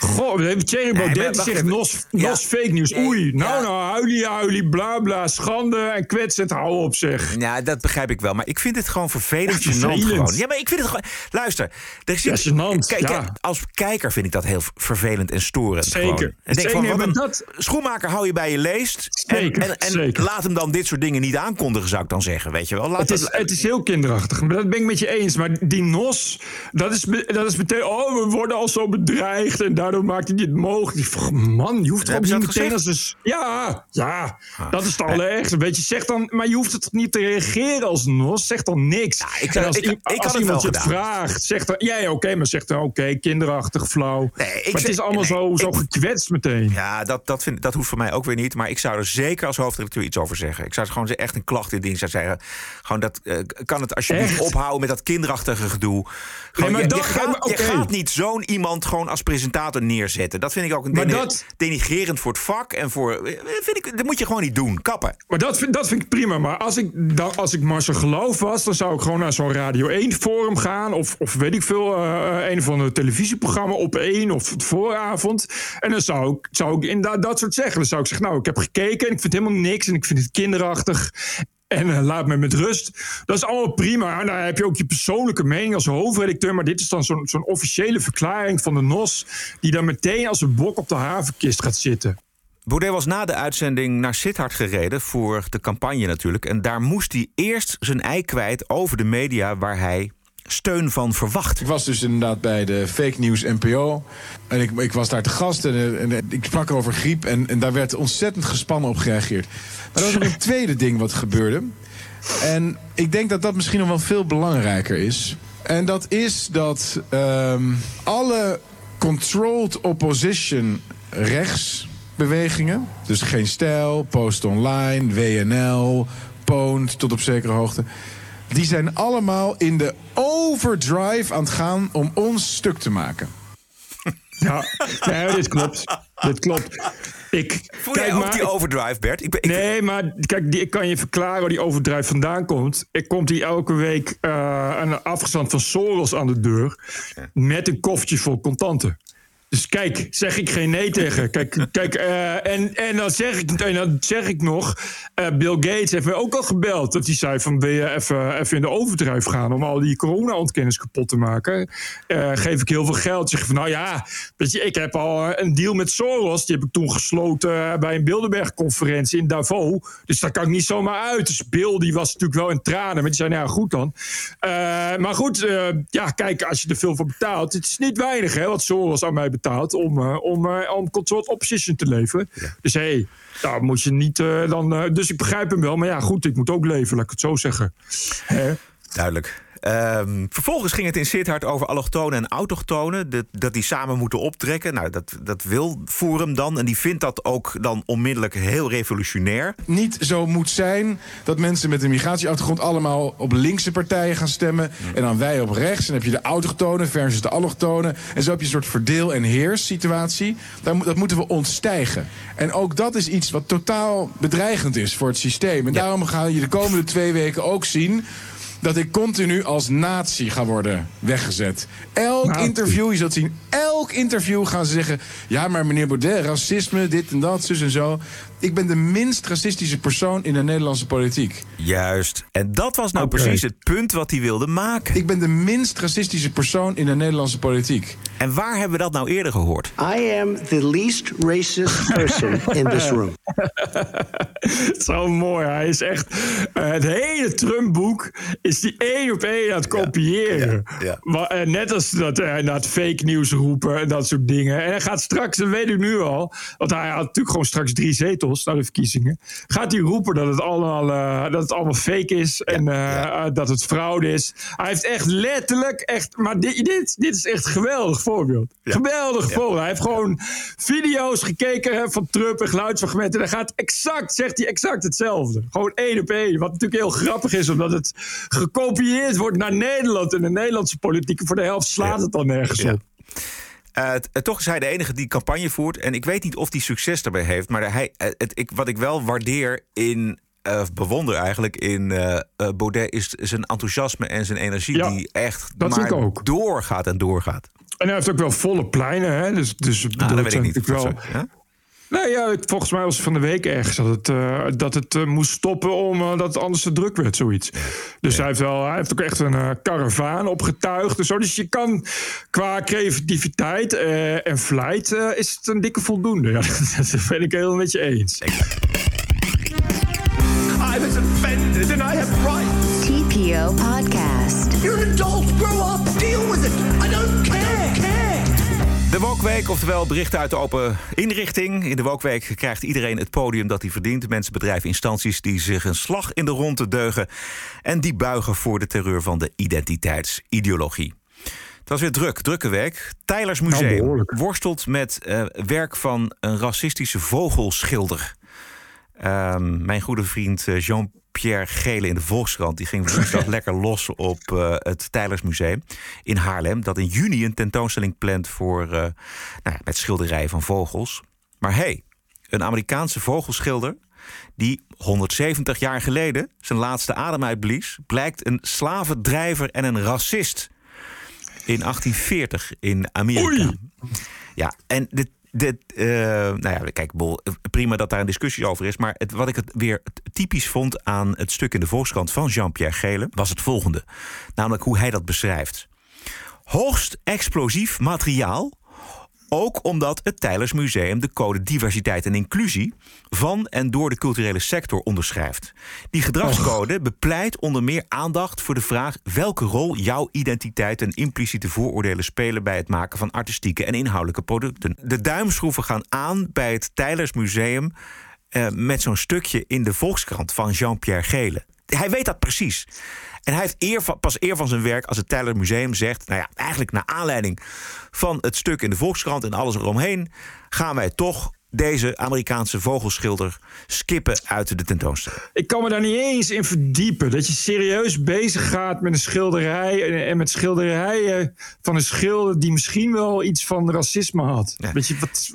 Goh, Thierry Baudet die wacht zegt. NOS, Ja. NOS fake nieuws. Oei, nou nou, huilie huilie, bla bla, schande en kwetsend, hou op zeg. Ja, dat begrijp ik wel. Maar ik vind het gewoon vervelend Ja, vervelend. gewoon. Ja, maar ik vind het gewoon... Luister. Er zit, Ja, gênant, Kijk, ja. als kijker vind ik dat heel vervelend en storend. Zeker. gewoon. En denk Zeker, van, nee, wat maar een dat- schoenmaker hou je bij je leest. Zeker, en en, en zeker. laat hem dan dit soort dingen niet aankondigen, zou ik dan zeggen. Weet je wel? Laat Het is, dat- het is heel kinderachtig. Maar dat ben ik met je eens. Maar die NOS, dat is, dat is meteen... Oh, we worden al zo bedreigd. En daardoor maakt hij dit mogelijk. Ik Man, je hoeft Hebben niet meteen als Ja, ja. Dat is het allerergste. Weet je, zeg dan... Maar je hoeft het niet te reageren als NOS? Zeg dan niks. ik- En als, ik- ik als het iemand het vraagt, zeg dan... Ja, ja, oké, maar zeg dan... Oké, kinderachtig, flauw. ik maar het is allemaal nee, zo, zo ik- gekwetst meteen. Ja, dat, dat, vind, dat hoeft voor mij ook weer niet. Maar ik zou er zeker als hoofdredacteur iets over zeggen. Ik zou er gewoon echt een klacht in dienst zeggen. Gewoon dat, eh, kan het alsjeblieft ophouden met dat kinderachtige gedoe. Gewoon, maar je, dat- je, gaat, maar je oké. gaat niet zo'n iemand gewoon als presentator neerzetten. Dat vind ik ook een deni- dat- denigrerend voor het vak. En voor, eh, vind ik, dat moet je gewoon niet doen. Kappen. Maar dat vind, dat vind ik prima. Maar als ik, dan, als ik Marcel Geloof was, dan zou ik gewoon naar zo'n Radio 1-forum gaan. Of, of weet ik veel, eh, een van de televisieprogramma op 1 of het vooravond. En dan zou ik, zou ik inderdaad dat soort zeggen. Dan zou ik zeggen, nou, ik heb gekeken en ik vind helemaal niks. En ik vind het kinderachtig. En eh, laat me met rust. Dat is allemaal prima. En dan heb je ook je persoonlijke mening als hoofdredacteur. Maar dit is dan zo'n officiële verklaring van de NOS. Die dan meteen als een bok op de havenkist gaat zitten. Baudet was na de uitzending naar Sittard gereden voor de campagne natuurlijk. En daar moest hij eerst zijn ei kwijt over de media waar hij steun van verwacht. Ik was dus inderdaad bij de fake news NPO. En ik, ik was daar te gast en, en, ik sprak over griep. En, en daar werd ontzettend gespannen op gereageerd. Maar er was ook een tweede ding wat gebeurde. En ik denk dat dat misschien nog wel veel belangrijker is. En dat is dat um, alle controlled opposition rechtsbewegingen... dus geen stijl, Post Online, WNL, Poont tot op zekere hoogte... die zijn allemaal in de overdrive aan het gaan om ons stuk te maken. Ja, nee, dit klopt. Dit klopt. Ik, Voel kijk jij ook die overdrive, Bert? Ik ben, ik... Nee, maar kijk, die, ik kan je verklaren waar die overdrive vandaan komt. Ik komt die elke week uh, een afgestand van Soros aan de deur... met een koffertje vol contanten. Dus kijk, zeg ik geen nee tegen. Kijk, kijk uh, en, en, dan zeg ik, en dan zeg ik nog... Uh, Bill Gates heeft me ook al gebeld. Dat hij zei van, wil je even, even in de overdrijf gaan... om al die corona-ontkennis kapot te maken? Uh, geef ik heel veel geld. Zeg van, nou ja, weet je, ik heb al een deal met Soros. Die heb ik toen gesloten bij een Bilderberg-conferentie in Davos. Dus daar kan ik niet zomaar uit. Dus Bill, die was natuurlijk wel in tranen. Maar die zei, nou goed dan. maar goed, ja, kijk, als je er veel voor betaalt... het is niet weinig, hè, wat Soros aan mij betaalt betaald om, uh, om, uh, om controlled opposition te leveren. Ja. Dus hé, hey, daar moet je niet uh, dan. dus ik begrijp hem wel, maar ja, goed, ik moet ook leven, laat ik het zo zeggen. Hè? Duidelijk. Um, vervolgens ging het in Sittard over allochtonen en autochtonen. Dat, dat die samen moeten optrekken. Nou, dat, dat wil Forum dan. En die vindt dat ook dan onmiddellijk heel revolutionair. Niet zo moet zijn dat mensen met een migratieachtergrond... allemaal op linkse partijen gaan stemmen. En dan wij op rechts. En dan heb je de autochtonen versus de allochtonen. En zo heb je een soort verdeel- en heers situatie. Dat moeten we ontstijgen. En ook dat is iets wat totaal bedreigend is voor het systeem. En ja. daarom ga je de komende twee weken ook zien dat ik continu als nazi ga worden weggezet. Elk interview, je zult zien, elk interview gaan ze zeggen... ja, maar meneer Baudet, racisme, dit en dat, zus en zo. Ik ben de minst racistische persoon in de Nederlandse politiek. Juist. En dat was nou precies het punt wat hij wilde maken. Ik ben de minst racistische persoon in de Nederlandse politiek. En waar hebben we dat nou eerder gehoord? I am the least racist person in this room. Zo mooi. Hij is echt. eh, het hele Trump-boek is die één op één aan het kopiëren. Maar, eh, net als dat hij naar het fake nieuws roepen en dat soort dingen. En hij gaat straks, dat weet ik nu al. Want hij had natuurlijk gewoon straks drie zetels naar de verkiezingen. Gaat hij roepen dat het allemaal, eh, dat het allemaal fake is en eh, eh, dat het fraude is. Hij heeft echt letterlijk. Echt, maar dit, dit, dit is echt een geweldig voorbeeld. Geweldig voorbeeld. Hij heeft gewoon video's gekeken van Trump en geluidsfragmenten. En hij gaat exact, zegt hij exact hetzelfde. Gewoon één op één. Wat natuurlijk heel grappig is, omdat het gekopieerd wordt naar Nederland. En de Nederlandse politiek voor de helft slaat het dan nergens op. Eh, toch is hij de enige die campagne voert. En ik weet niet of hij succes daarbij heeft. Maar hij, eh, het, ik, wat ik wel waardeer in. eh, bewonder eigenlijk in Baudet is zijn enthousiasme en zijn energie Ja, die echt maar ook. doorgaat en doorgaat. En hij heeft ook wel volle pleinen. Hè? Dus, dus Ah, dat weet ik niet. wel. Ja, het- volgens mij was het van de week ergens dat het, eh, dat het eh, moest stoppen omdat het anders te druk werd, zoiets. Dus hij, heeft wel, hij heeft ook echt een eh, karavaan opgetuigd. en zo. Dus je kan qua creativiteit eh, en vlijt eh, is het een dikke voldoende. Ja, dat ben ik heel met je eens. De Wokweek, oftewel berichten uit de open inrichting. In de Wokweek krijgt iedereen het podium dat hij verdient. Mensen, bedrijven, instanties die zich een slag in de ronde deugen... en die buigen voor de terreur van de identiteitsideologie. Het was weer druk, drukke week. Tylers Nou, Museum worstelt met eh, werk van een racistische vogelschilder. Ehm, mijn goede vriend eh, Jean-Pierre Gele in de Volkskrant... die ging woensdag lekker los op eh, het Tijlersmuseum in Haarlem... dat in juni een tentoonstelling plant voor, eh, nou ja, met schilderijen van vogels. Maar hey, een Amerikaanse vogelschilder... die 170 jaar geleden zijn laatste adem uitblies... blijkt een slavendrijver en een racist... in 1840 in Amerika. Ja, en dit, uh, nou ja, kijk, bol, prima dat daar een discussie over is. Maar het, wat ik het weer typisch vond aan het stuk in de Volkskrant van Jean-Pierre Gele... was het volgende. Namelijk hoe hij dat beschrijft. Hoogst explosief materiaal ook omdat het Tylers Museum de code diversiteit en inclusie van en door de culturele sector onderschrijft. Die gedragscode bepleit onder meer aandacht voor de vraag welke rol jouw identiteit en impliciete vooroordelen spelen bij het maken van artistieke en inhoudelijke producten. De duimschroeven gaan aan bij het Tylers Museum eh, met zo'n stukje in de Volkskrant van Jean-Pierre Gele. Hij weet dat precies. En hij heeft eer van, pas eer van zijn werk als het Tyler Museum zegt... nou ja, eigenlijk naar aanleiding van het stuk in de Volkskrant... en alles eromheen, gaan wij toch deze Amerikaanse vogelschilder skippen uit de tentoonstelling. Ik kan me daar niet eens in verdiepen. Dat je serieus bezig gaat met een schilderij en met schilderijen van een schilder die misschien wel iets van racisme had. Weet je, wat,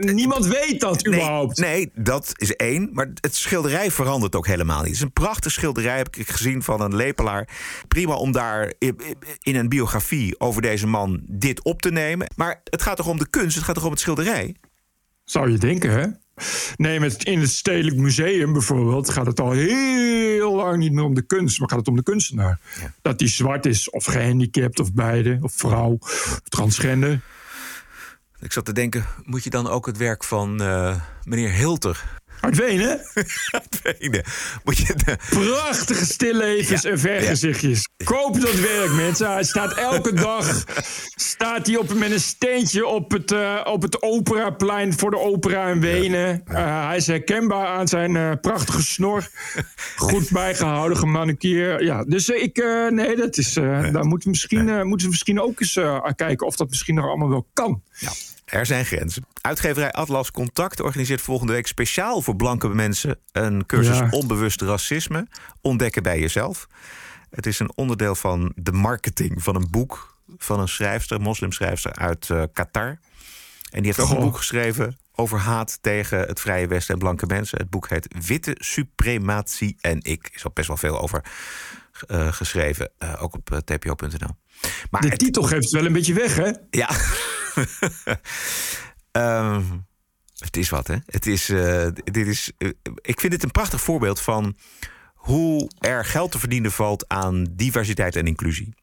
niemand weet dat überhaupt. Nee, dat is één. Maar het schilderij verandert ook helemaal niet. Het is een prachtig schilderij, heb ik gezien van een lepelaar. Prima om daar in een biografie over deze man dit op te nemen. Maar het gaat toch om de kunst, het gaat toch om het schilderij? Zou je denken, hè? Nee, met in het Stedelijk Museum bijvoorbeeld gaat het al heel lang niet meer om de kunst, maar gaat het om de kunstenaar. Dat die zwart is, of gehandicapt, of beide, of vrouw, of transgender. Ik zat te denken, moet je dan ook het werk van uh, meneer Hilter uit Wenen. Moet je de... Prachtige stillevens en vergezichtjes. Ja. Koop dat werk, mensen. Hij staat elke dag staat hij op, met een steentje op het, uh, op het operaplein voor de opera in Wenen. Uh, hij is herkenbaar aan zijn uh, prachtige snor. Goed bijgehouden, gemanicureerd. Ja, dus ik, nee, dat is, daar moeten we, misschien, moeten we misschien ook eens kijken of dat misschien nog allemaal wel kan. Ja. Er zijn grenzen. Uitgeverij Atlas Contact organiseert volgende week speciaal voor blanke mensen een cursus onbewust racisme. Ontdekken bij jezelf. Het is een onderdeel van de marketing van een boek van een schrijfster, moslimschrijfster uit uh, Qatar. En die heeft ook een boek geschreven over haat tegen het Vrije Westen en blanke mensen. Het boek heet Witte Suprematie en ik. Is al best wel veel over uh, geschreven, uh, ook op tpo.nl. Maar de titel geeft het wel een beetje weg, hè? Ja. um, het is wat, hè? Het is, uh, dit is, uh, ik vind dit een prachtig voorbeeld van hoe er geld te verdienen valt aan diversiteit en inclusie.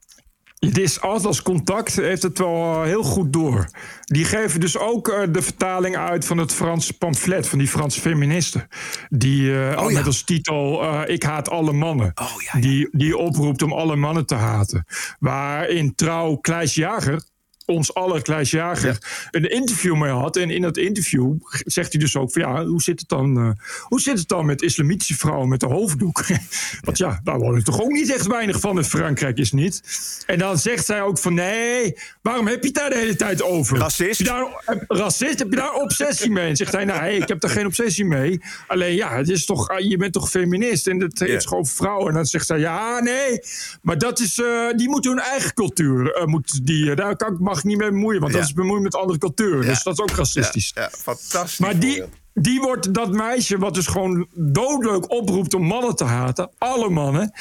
Het is Atlas Contact heeft het wel heel goed door. Die geven dus ook uh, de vertaling uit van het Franse pamflet van die Franse feministen. Die uh, oh, ja. met als titel uh, Ik haat alle mannen. Oh, ja, ja. Die, die oproept om alle mannen te haten. Waarin trouw Kleis Jager, ons aller Klaas Jager een interview mee had. En in dat interview zegt hij dus ook van ja, hoe zit het dan, uh, hoe zit het dan met islamitische vrouwen met de hoofddoek? Want ja, daar woon ik toch ook niet echt weinig van in Frankrijk is niet. En dan zegt zij ook van nee, waarom heb je het daar de hele tijd over? Racist? Heb je daar, racist, heb je daar obsessie mee? En zegt hij, nee, ik heb daar geen obsessie mee. Alleen ja, het is toch, je bent toch feminist en het is gewoon vrouwen. En dan zegt zij, ja, nee, maar dat is, uh, die moeten hun eigen cultuur, uh, moet die, daar kan ik mag niet mee bemoeien, want dat is bemoeien met andere culturen. Dus dat is ook racistisch. Ja, fantastisch. Maar die, die wordt dat meisje wat dus gewoon doodleuk oproept om mannen te haten, alle mannen,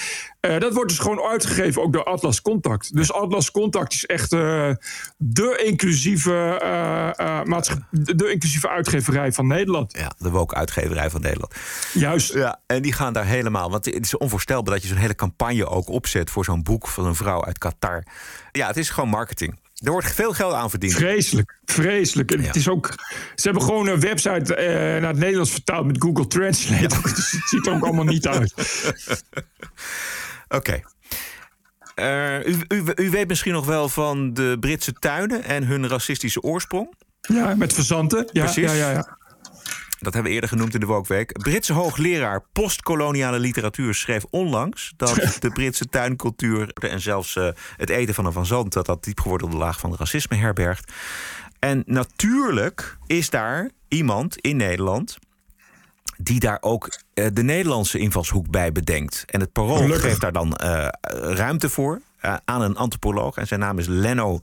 uh, dat wordt dus gewoon uitgegeven ook door Atlas Contact. Dus Atlas Contact is echt uh, de, inclusieve, uh, de inclusieve uitgeverij van Nederland. Ja, de woke uitgeverij van Nederland. Juist. Ja, en die gaan daar helemaal, want het is onvoorstelbaar dat je zo'n hele campagne ook opzet voor zo'n boek van een vrouw uit Qatar. Ja, het is gewoon marketing. Er wordt veel geld aan verdiend. Vreselijk, vreselijk. En het is ook, ze hebben gewoon een website uh, naar het Nederlands vertaald met Google Translate. Ja. Dus het ziet er ook allemaal niet uit. Oké. Okay. Uh, u, u, u, weet misschien nog wel van de Britse tuinen en hun racistische oorsprong. Ja, met verzanten. Ja, Precies. Ja, ja, ja. Dat hebben we eerder genoemd in de Wokweek. Britse hoogleraar postkoloniale literatuur schreef onlangs dat de Britse tuincultuur en zelfs uh, het eten van een van zand dat dat diepgewortelde laag van racisme herbergt. En natuurlijk is daar iemand in Nederland die daar ook uh, de Nederlandse invalshoek bij bedenkt. En het parool geeft daar dan uh, ruimte voor. Aan een antropoloog. En zijn naam is Leno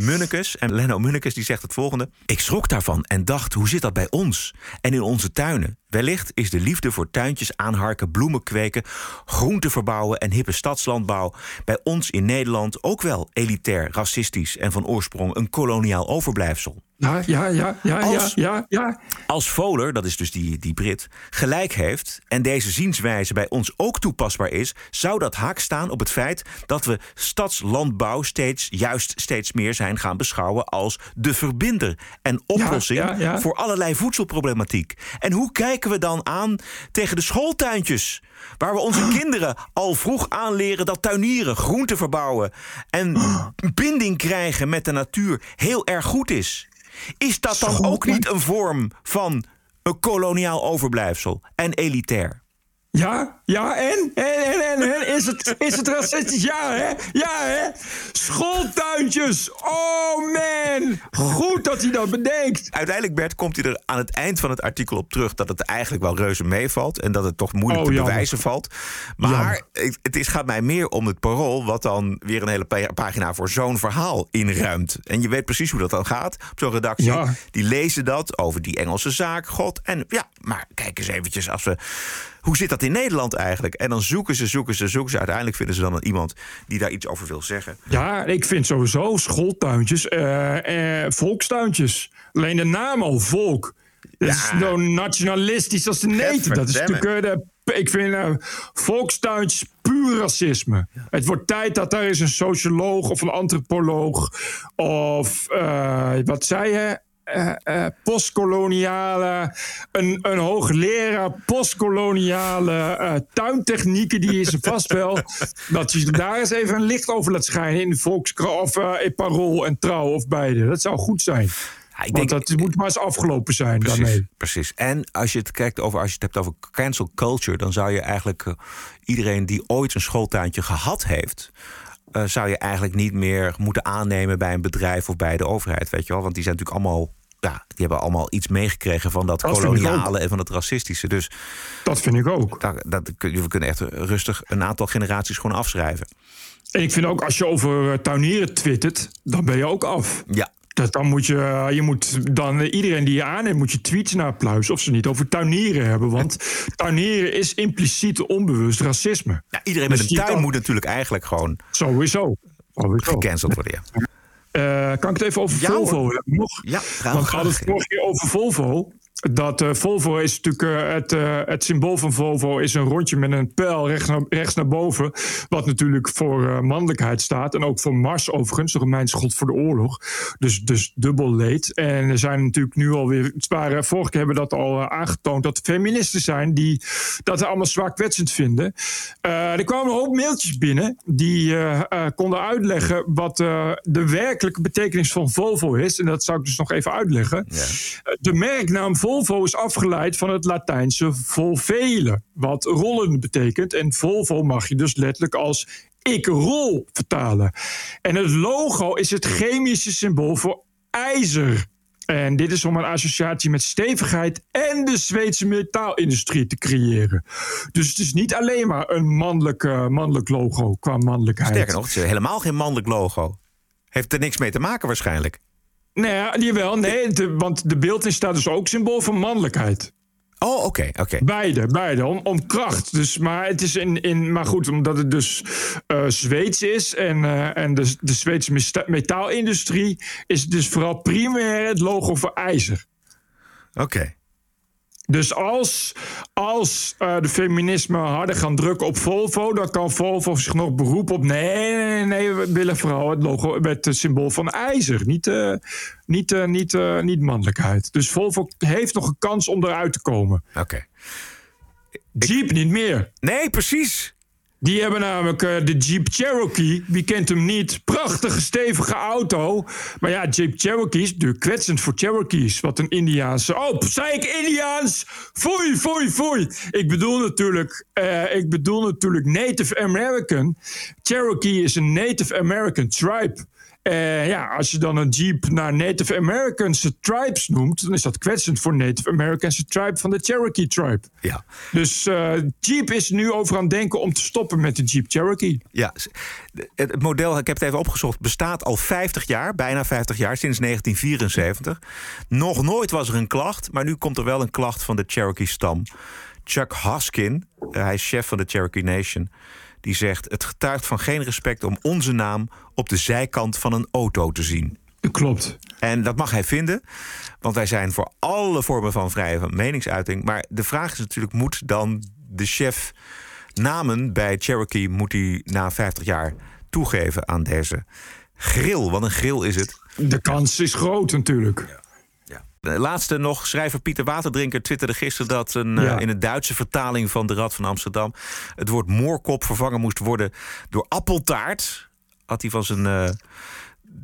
Munnekes. En Leno Munnekes die zegt het volgende. Ik schrok daarvan en dacht, hoe zit dat bij ons? En in onze tuinen? Wellicht is de liefde voor tuintjes aanharken, bloemen kweken... groenten verbouwen en hippe stadslandbouw... bij ons in Nederland ook wel elitair, racistisch... en van oorsprong een koloniaal overblijfsel. Ja, ja, ja, ja, Als- ja, ja, ja. Als Voler, dat is dus die, die Brit, gelijk heeft en deze zienswijze bij ons ook toepasbaar is, zou dat haak staan op het feit dat we stadslandbouw steeds, juist steeds meer zijn gaan beschouwen als de verbinder en oplossing ja, ja. voor allerlei voedselproblematiek. En hoe kijken we dan aan tegen de schooltuintjes? Waar we onze kinderen al vroeg aanleren dat tuinieren, groenten verbouwen en binding krijgen met de natuur heel erg goed is. Is dat dan ook niet een vorm van een koloniaal overblijfsel en elitair? Ja, ja, en? En, en, en, en? Is, het, is het racistisch? Ja, hè? Ja, hè? Schooltuintjes! Oh, man! Goed dat hij dat bedenkt. Uiteindelijk, Bert, komt hij er aan het eind van het artikel op terug dat het eigenlijk wel reuze meevalt en dat het toch moeilijk Oh, te jammer. bewijzen valt. Maar het, het is, gaat mij meer om het parool, wat dan weer een hele pa- pagina voor zo'n verhaal inruimt. En je weet precies hoe dat dan gaat op zo'n redactie. Ja. Die lezen dat over die Engelse zaak, God. En ja, maar kijk eens eventjes als we. Hoe zit dat in Nederland eigenlijk? En dan zoeken ze, zoeken ze, zoeken ze. Uiteindelijk vinden ze dan iemand die daar iets over wil zeggen. Ja, ik vind sowieso schooltuintjes, eh, volkstuintjes. Alleen de naam al, volk. Dat is zo nationalistisch als de neten. Dat is natuurlijk... eh, de, ik vind volkstuintjes puur racisme. Het wordt tijd dat daar eens een socioloog of een antropoloog... of, wat zei je... eh, eh, postkoloniale, een, een hoogleraar postkoloniale eh, tuintechnieken, die is er vast wel. dat je daar eens even een licht over laat schijnen in Volkskrant of in Parool en Trouw of beide. Dat zou goed zijn. ik Want denk- dat moet maar eens afgelopen zijn Precies, daarmee. precies. En als je het kijkt over, als je het hebt over cancel culture, dan zou je eigenlijk iedereen die ooit een schooltuintje gehad heeft. zou je eigenlijk niet meer moeten aannemen bij een bedrijf of bij de overheid, weet je wel? Want die zijn natuurlijk allemaal, ja, die hebben allemaal iets meegekregen van dat, koloniale en van het racistische. Dus Dat vind ik ook. dat, dat, we kunnen echt rustig een aantal generaties gewoon afschrijven. En ik vind ook, als je over eh, tuinieren twittert, dan ben je ook af. Ja. Dat dan moet je, je moet dan eh, iedereen die je aanneemt, moet je tweets naar pluizen of ze niet over tuinieren hebben. Want tuinieren is impliciet onbewust racisme. Ja, iedereen met Dus een tuin moet natuurlijk eigenlijk gewoon Sowieso. Sowieso. gecanceld worden. Ja. Eh, kan ik het even over Volvo hebben nog? Ja, graag, Want we hadden het vorige keer over Volvo. Dat eh, Volvo is natuurlijk eh, het, eh, het symbool van Volvo is een rondje met een pijl rechts naar, rechts naar boven. Wat natuurlijk voor mannelijkheid staat. En ook voor Mars overigens, de Romeinse god voor de oorlog. Dus, dus dubbel leed. En er zijn natuurlijk nu alweer. Het waren, vorige keer hebben we dat al aangetoond. Dat er feministen zijn die dat allemaal zwaarkwetsend vinden. Eh, er kwamen een hoop mailtjes binnen. Die konden uitleggen wat de werkelijke betekenis van Volvo is. En dat zou ik dus nog even uitleggen. Eh, De merknaam Volvo is afgeleid van het Latijnse volvele, wat rollen betekent. En Volvo mag je dus letterlijk als ik rol vertalen. En het logo is het chemische symbool voor ijzer. En dit is om een associatie met stevigheid en de Zweedse metaalindustrie te creëren. Dus het is niet alleen maar een mannelijk, eh, mannelijk logo qua mannelijkheid. Sterker nog, het is helemaal geen mannelijk logo. Heeft er niks mee te maken waarschijnlijk. Nee, ja, jawel, nee, de- want de beelding staat dus ook symbool van mannelijkheid. Oh, oké, oké. Beide, beide, om, om kracht. Dus, maar, het is in, in, maar goed, omdat het dus eh, Zweeds is en, eh, en de, de Zweedse metaalindustrie is het dus vooral primair het logo voor ijzer. Oké. Dus als, als eh, de feminisme harder gaan drukken op Volvo, dan kan Volvo zich nog beroepen op. Nee, nee, nee, we willen vooral het logo met het symbool van ijzer, niet, eh, niet, eh, niet, niet mannelijkheid. Dus Volvo heeft nog een kans om eruit te komen. Oké. Jeep niet meer. Nee, precies. Die hebben namelijk eh, de Jeep Cherokee. Wie kent hem niet? Prachtige, stevige auto. Maar ja, Jeep Cherokee is natuurlijk kwetsend voor Cherokees. Wat een Indiaanse... Oh, zei ik Indiaans? Foei, foei, foei. Ik bedoel natuurlijk, eh, ik bedoel natuurlijk Native American. Cherokee is een Native American tribe. En ja, als je dan een Jeep naar Native Americans tribes noemt, dan is dat kwetsend voor Native Americans tribe van de Cherokee tribe. Ja. Dus uh, Jeep is nu over aan het denken om te stoppen met de Jeep Cherokee. Ja, het model, ik heb het even opgezocht, bestaat al 50 jaar, bijna 50 jaar, sinds 1974. Nog nooit was er een klacht, maar nu komt er wel een klacht van de Cherokee-stam. Chuck Hoskin, hij is chef van de Cherokee Nation die zegt: Het getuigt van geen respect om onze naam op de zijkant van een auto te zien. Klopt. En dat mag hij vinden, want wij zijn voor alle vormen van vrije meningsuiting. Maar de vraag is natuurlijk: moet dan de chef namen bij Cherokee moet hij na 50 jaar toegeven aan deze grill? Want een grill is het. De kans is groot natuurlijk. Ja. Laatste nog, schrijver Pieter Waterdrinker twitterde gisteren dat een, eh, in een Duitse vertaling van de Rad van Amsterdam het woord moorkop vervangen moest worden door appeltaart. Had hij van zijn, uh,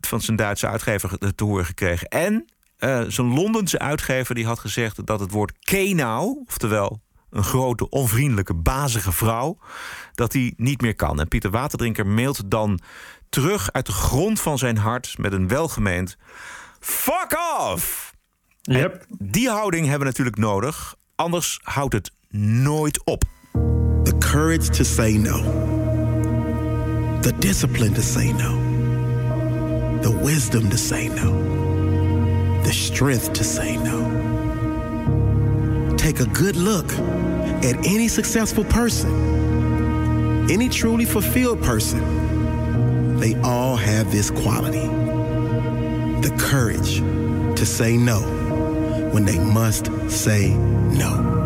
van zijn Duitse uitgever te horen gekregen. En uh, zijn Londense uitgever die had gezegd dat het woord kenau, oftewel een grote, onvriendelijke, bazige vrouw, dat hij niet meer kan. En Pieter Waterdrinker mailt dan terug uit de grond van zijn hart met een welgemeend fuck off. Yep. Die houding hebben we natuurlijk nodig, anders houdt het nooit op. The courage to say no. The discipline to say no. The wisdom to say no. The strength to say no. Take a good look at any successful person, any truly fulfilled person. They all have this quality the courage to say no when they must say no.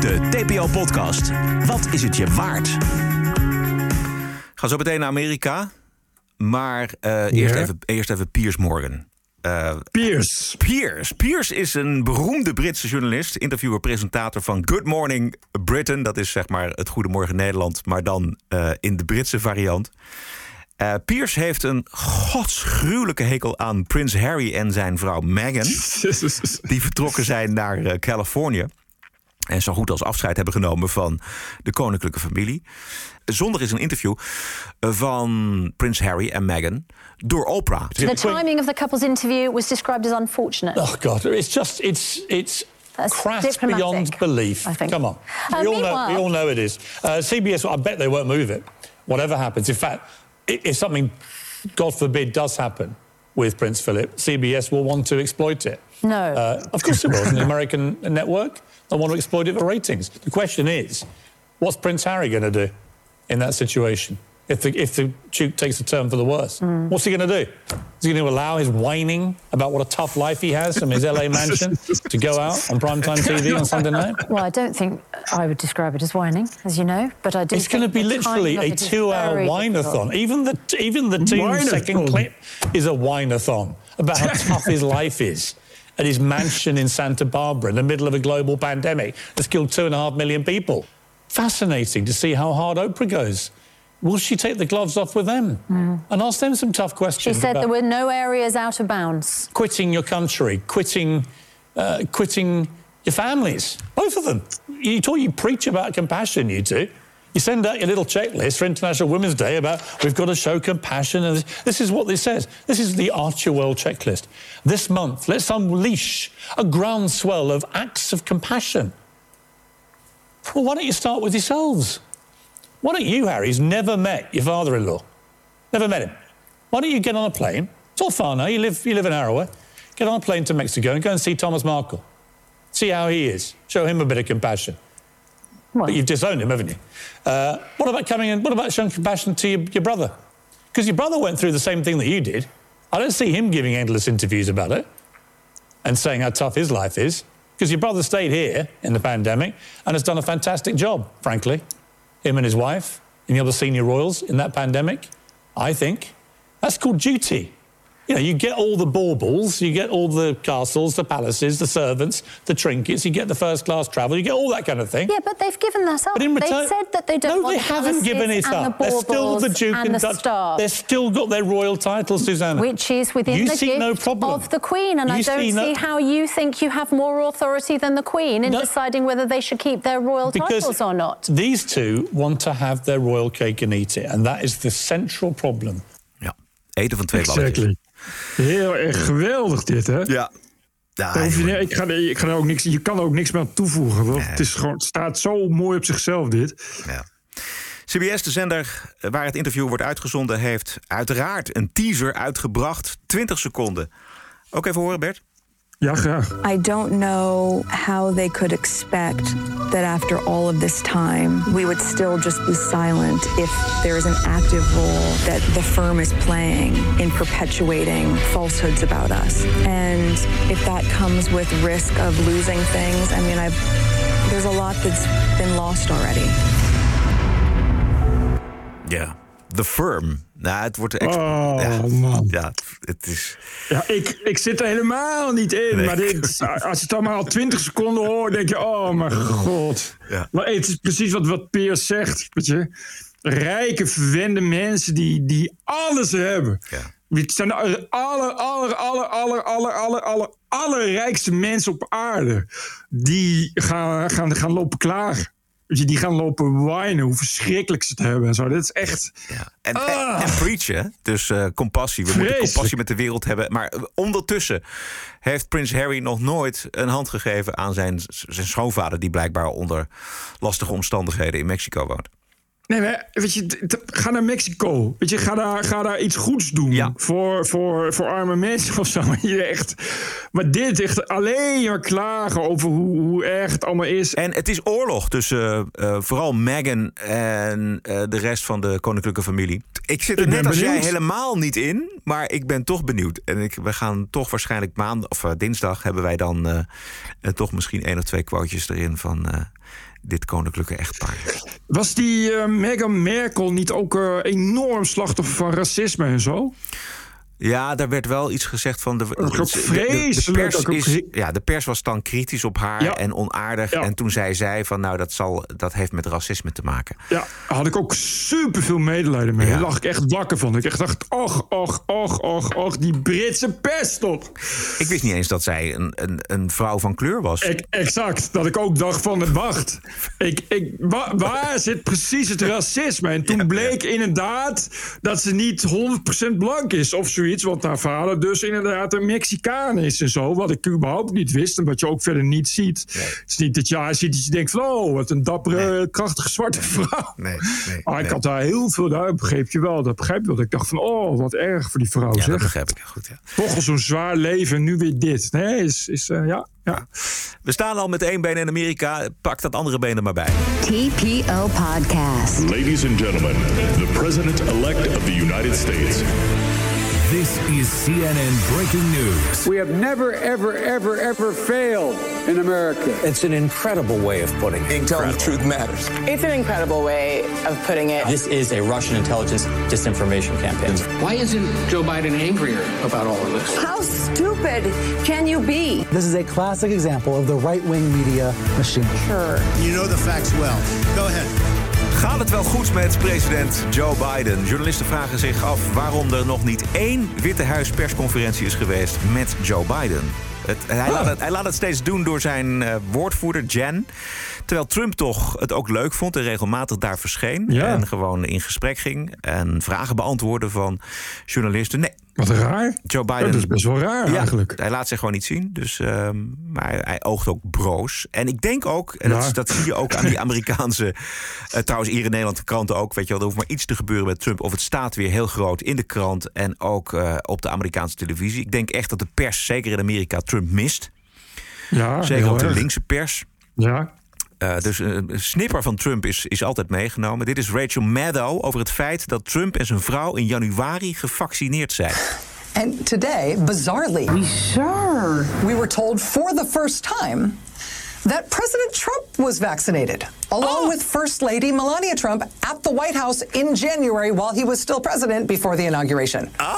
De TPO-podcast. Wat is het je waard? Ga zo meteen naar Amerika. Maar uh, eerst, even, eerst even Piers Morgan. Uh, Piers. Piers. Piers is een beroemde Britse journalist, interviewer, presentator van Good Morning Britain. Dat is zeg maar het Goedemorgen Nederland, maar dan uh, in de Britse variant. Uh, Piers heeft een godsgruwelijke hekel aan Prins Harry en zijn vrouw Meghan. die vertrokken zijn naar uh, Californië. En zo goed als afscheid hebben genomen van de koninklijke familie. Zonder is een interview van Prins Harry en Meghan door Oprah. The timing of the couple's interview was described as unfortunate. Oh God, it's just it's it's crass beyond belief. Come on, uh, we, all know, we all know it is. Uh, CBS, I bet they won't move it. Whatever happens, in fact, if something, God forbid, does happen with Prince Philip, CBS will want to exploit it. No, uh, of course it will. It's an American network. They want to exploit it for ratings. The question is, what's Prince Harry going to do in that situation? if the, if the Duke takes a turn for the worse. Mm. What's he going to do? Is he going to allow his whining about what a tough life he has from his LA mansion to go out on primetime TV on Sunday night? Well, I don't think I would describe it as whining, as you know, but I do. It's going to be literally a two-hour whine-a-thon. Even the even the two-second clip is a whine-a-thon about how tough his life is at his mansion in Santa Barbara in the middle of a global pandemic that's killed two and a half million people. Fascinating to see how hard Oprah goes. Will she take the gloves off with them mm. and ask them some tough questions? She said there were no areas out of bounds. Quitting your country, quitting, uh, quitting your families, both of them. You talk, you preach about compassion, you two. You send out your little checklist for International Women's Day about we've got to show compassion. And this is what this says. This is the Archer World checklist. This month, let's unleash a groundswell of acts of compassion. Well, why don't you start with yourselves? Why don't you, Harry, who's never met your father in law? Never met him. Why don't you get on a plane? It's all far now. You live, you live in Arrowa. Get on a plane to Mexico and go and see Thomas Markle. See how he is. Show him a bit of compassion. But you've disowned him, haven't you? Uh, what about coming in? What about showing compassion to your, your brother? Because your brother went through the same thing that you did. I don't see him giving endless interviews about it and saying how tough his life is. Because your brother stayed here in the pandemic and has done a fantastic job, frankly him and his wife, and the other senior royals in that pandemic? I think. That's called duty. You know, you get all the baubles, you get all the castles, the palaces, the servants, the trinkets, you get the first class travel, you get all that kind of thing. Yeah, but they've given that up. But in return- they've said that they don't no, want they the haven't given it up. the They're still the Duke and and, the Duchess. staff. They've still got their royal title, Susanna. Which is within you the see gift no problem. of the Queen, and I don't see see, no- how you think you have more authority than the Queen in No. deciding whether they should keep their royal Because titles or not. these two want to have their royal cake and eat it. And that is the central problem. Eten van twee balletjes. Heel erg geweldig dit, hè? Ja. Je, ik ga, ik ga er ook niks, je kan er ook niks meer aan toevoegen. Want het, is gewoon, het staat zo mooi op zichzelf, dit. Ja. CBS, de zender waar het interview wordt uitgezonden, heeft uiteraard een teaser uitgebracht. 20 seconden. Ook even horen, Bert. Ja, graag. I don't know how they could expect that after all of this time, we would still just be silent if there is an active role that the firm is playing in perpetuating falsehoods about us. And if that comes with risk of losing things, I mean, I've there's a lot that's been lost already. Yeah. The Firm. Nou, het wordt echt. Oh, ja, man. Ja, het is. Ja, ik, ik zit er helemaal niet in. Nee. Maar dit, als je het maar al 20 seconden hoort, denk je: oh mijn god. Ja. Maar het is precies wat, wat Peers zegt. Weet je? Rijke, verwende mensen die, die alles hebben. Het zijn de aller, aller, aller, aller, aller, aller, aller, allerrijkste mensen op aarde. Die gaan, gaan, gaan lopen klagen. Weet je, die gaan lopen whinen hoe verschrikkelijk ze het hebben en zo. Dit is echt... En, en, en preachen, dus eh, compassie. We moeten Ah. Compassie met de wereld hebben. Maar eh, ondertussen heeft prins Harry nog nooit een hand gegeven aan zijn, zijn schoonvader... die blijkbaar onder lastige omstandigheden in Mexico woont. Nee, maar weet je, ga naar Mexico. Weet je, ga daar, ga daar iets goeds doen voor, voor, voor arme mensen of zo. Je echt, maar dit echt alleen maar klagen over hoe, hoe erg het allemaal is. En het is oorlog tussen eh, eh, vooral Meghan en eh, de rest van de koninklijke familie. Ik zit er Ik net als jij helemaal niet in, maar ik ben toch benieuwd. En ik, we gaan toch waarschijnlijk maandag of dinsdag hebben wij dan toch misschien één of twee quotejes erin van dit koninklijke echtpaar. Was die eh, Meghan Merkel niet ook eh, enorm slachtoffer van racisme en zo? Ja, daar werd wel iets gezegd van de. de- de- de pers is, ja, de pers was dan kritisch op haar Ja. en onaardig. Ja. En toen zei zij van nou, dat, zal, dat heeft met racisme te maken. Ja, had ik ook super veel medelijden mee. Ja. Daar lag ik echt wakker van. Ik echt dacht, och, och, och, och, och, die Britse pest op. Ik wist niet eens dat zij een, een, een vrouw van kleur was. Ik, exact, dat ik ook dacht van, wacht, ik, ik, wa- waar zit precies het racisme? En toen bleek inderdaad dat ze niet 100% blank is of zoiets. Want haar vader dus inderdaad een Mexicaan is en zo. Wat ik überhaupt niet wist en wat je ook verder niet ziet. Het is niet dat je haar ziet dat je denkt van, oh, wat een dappere, krachtige zwarte vrouw. Nee, nee, Maar ik nee. had daar heel veel, daar begreep je wel. Dat begrijp je wel. Dat ik dacht van, oh, wat erg voor die vrouw. Ja, dat zeg. begrijp ik goed. Ja. Toch al zo'n zwaar leven en nu weer dit. Nee, is, is eh, ja, ja. We staan al met één been in Amerika. Pak dat andere been er maar bij. TPO Podcast. Ladies and gentlemen, the president-elect of the United States. This is CNN breaking news. We have never, ever, ever, ever failed in America. It's an incredible way of putting it. Telling the truth matters. It's an incredible way of putting it. This is a Russian intelligence disinformation campaign. Why isn't Joe Biden angrier about all of this? How stupid can you be? This is a classic example of the right wing media machine. Sure. You know the facts well. Go ahead. Gaat het wel goed met president Joe Biden? Journalisten vragen zich af waarom er nog niet één Witte Huis persconferentie is geweest met Joe Biden. Het, hij, laat het, hij laat het steeds doen door zijn eh, woordvoerder Jen. Terwijl Trump toch het ook leuk vond en regelmatig daar verscheen. Ja. En gewoon in gesprek ging en vragen beantwoordde van journalisten. Nee, Wat raar. Joe Biden. Dat is best wel raar Ja, eigenlijk. Hij laat zich gewoon niet zien. Dus, ehm, maar hij, oogt ook broos. En ik denk ook, en dat, Ja. dat zie je ook aan die Amerikaanse. eh, trouwens, hier in Nederland, de kranten ook. Weet je wel, er hoeft maar iets te gebeuren met Trump. Of het staat weer heel groot in de krant. En ook eh, op de Amerikaanse televisie. Ik denk echt dat de pers, zeker in Amerika, Trump mist. Ja, Zeker ook de linkse pers. Ja. Eh, dus eh, een snipper van Trump is, is altijd meegenomen. Dit is Rachel Maddow over het feit dat Trump en zijn vrouw in januari gevaccineerd zijn. And today, bizarrely, we sure we were told for the first time that President Trump was vaccinated, along with First Lady Melania Trump at the White House in January while he was still president before the inauguration. Ah,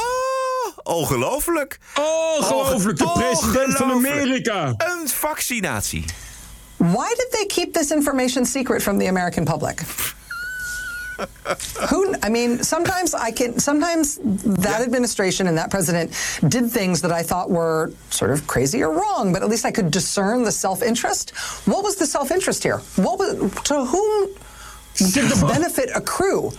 ongelooflijk. Ongelooflijk, de president van Amerika. Een vaccinatie. Why did they keep this information secret from the American public? Who? I mean, sometimes I can. Sometimes that administration and that president did things that I thought were sort of crazy or wrong, but at least I could discern the self-interest. What was the self-interest here? What was to whom did the benefit accrue?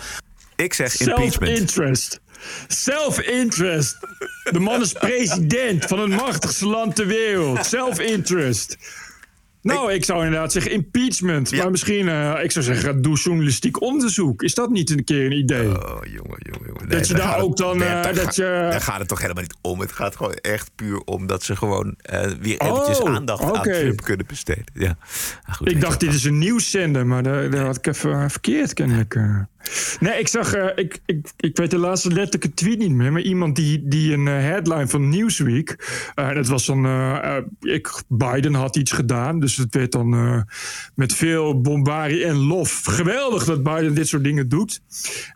Ik zeg impeachment. Self-interest. Self-interest. De man is president van het machtigste land ter wereld. Self-interest. Nou, ik, zou inderdaad zeggen impeachment. Maar misschien, uh, ik zou zeggen, doe journalistiek onderzoek. Is dat niet een keer een idee? Oh, jongen, jongen, jongen. dat je daar ook dan... Uh, daar, dat ga, je... daar gaat het toch helemaal niet om. Het gaat gewoon echt puur om dat ze gewoon uh, weer eventjes oh, aandacht okay. aan Trump kunnen besteden. Ja. Ah, goed, ik dacht, dit is een nieuwszender, maar daar, daar had ik even verkeerd, kennelijk. Nee, ik zag, ik, ik, ik weet de laatste letterlijke tweet niet meer, maar iemand die, die een headline van Newsweek, dat was dan, ik, Biden had iets gedaan, dus het werd dan uh, met veel bombarie en lof. Geweldig dat Biden dit soort dingen doet.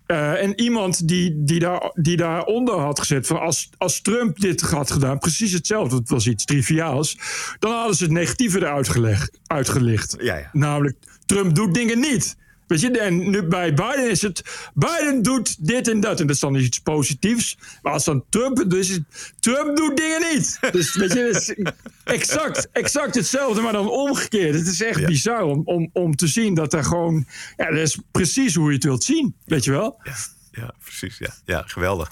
Uh, en iemand die, die, daar, die daaronder had gezet van als, als Trump dit had gedaan, precies hetzelfde, het was iets triviaals, dan hadden ze het negatieve eruit gelegd, uitgelicht. Ja, ja. Namelijk, Trump doet dingen niet. Weet je, en nu bij Biden is het. Biden doet dit en dat. En dat is dan iets positiefs. Maar als dan Trump het dus. Trump doet dingen niet. Dus weet je, is exact, exact hetzelfde, maar dan omgekeerd. Het is echt ja. bizar om, om, om te zien dat er gewoon. Ja, dat is precies hoe je het wilt zien. Weet je wel? Ja, ja precies. Ja, ja geweldig.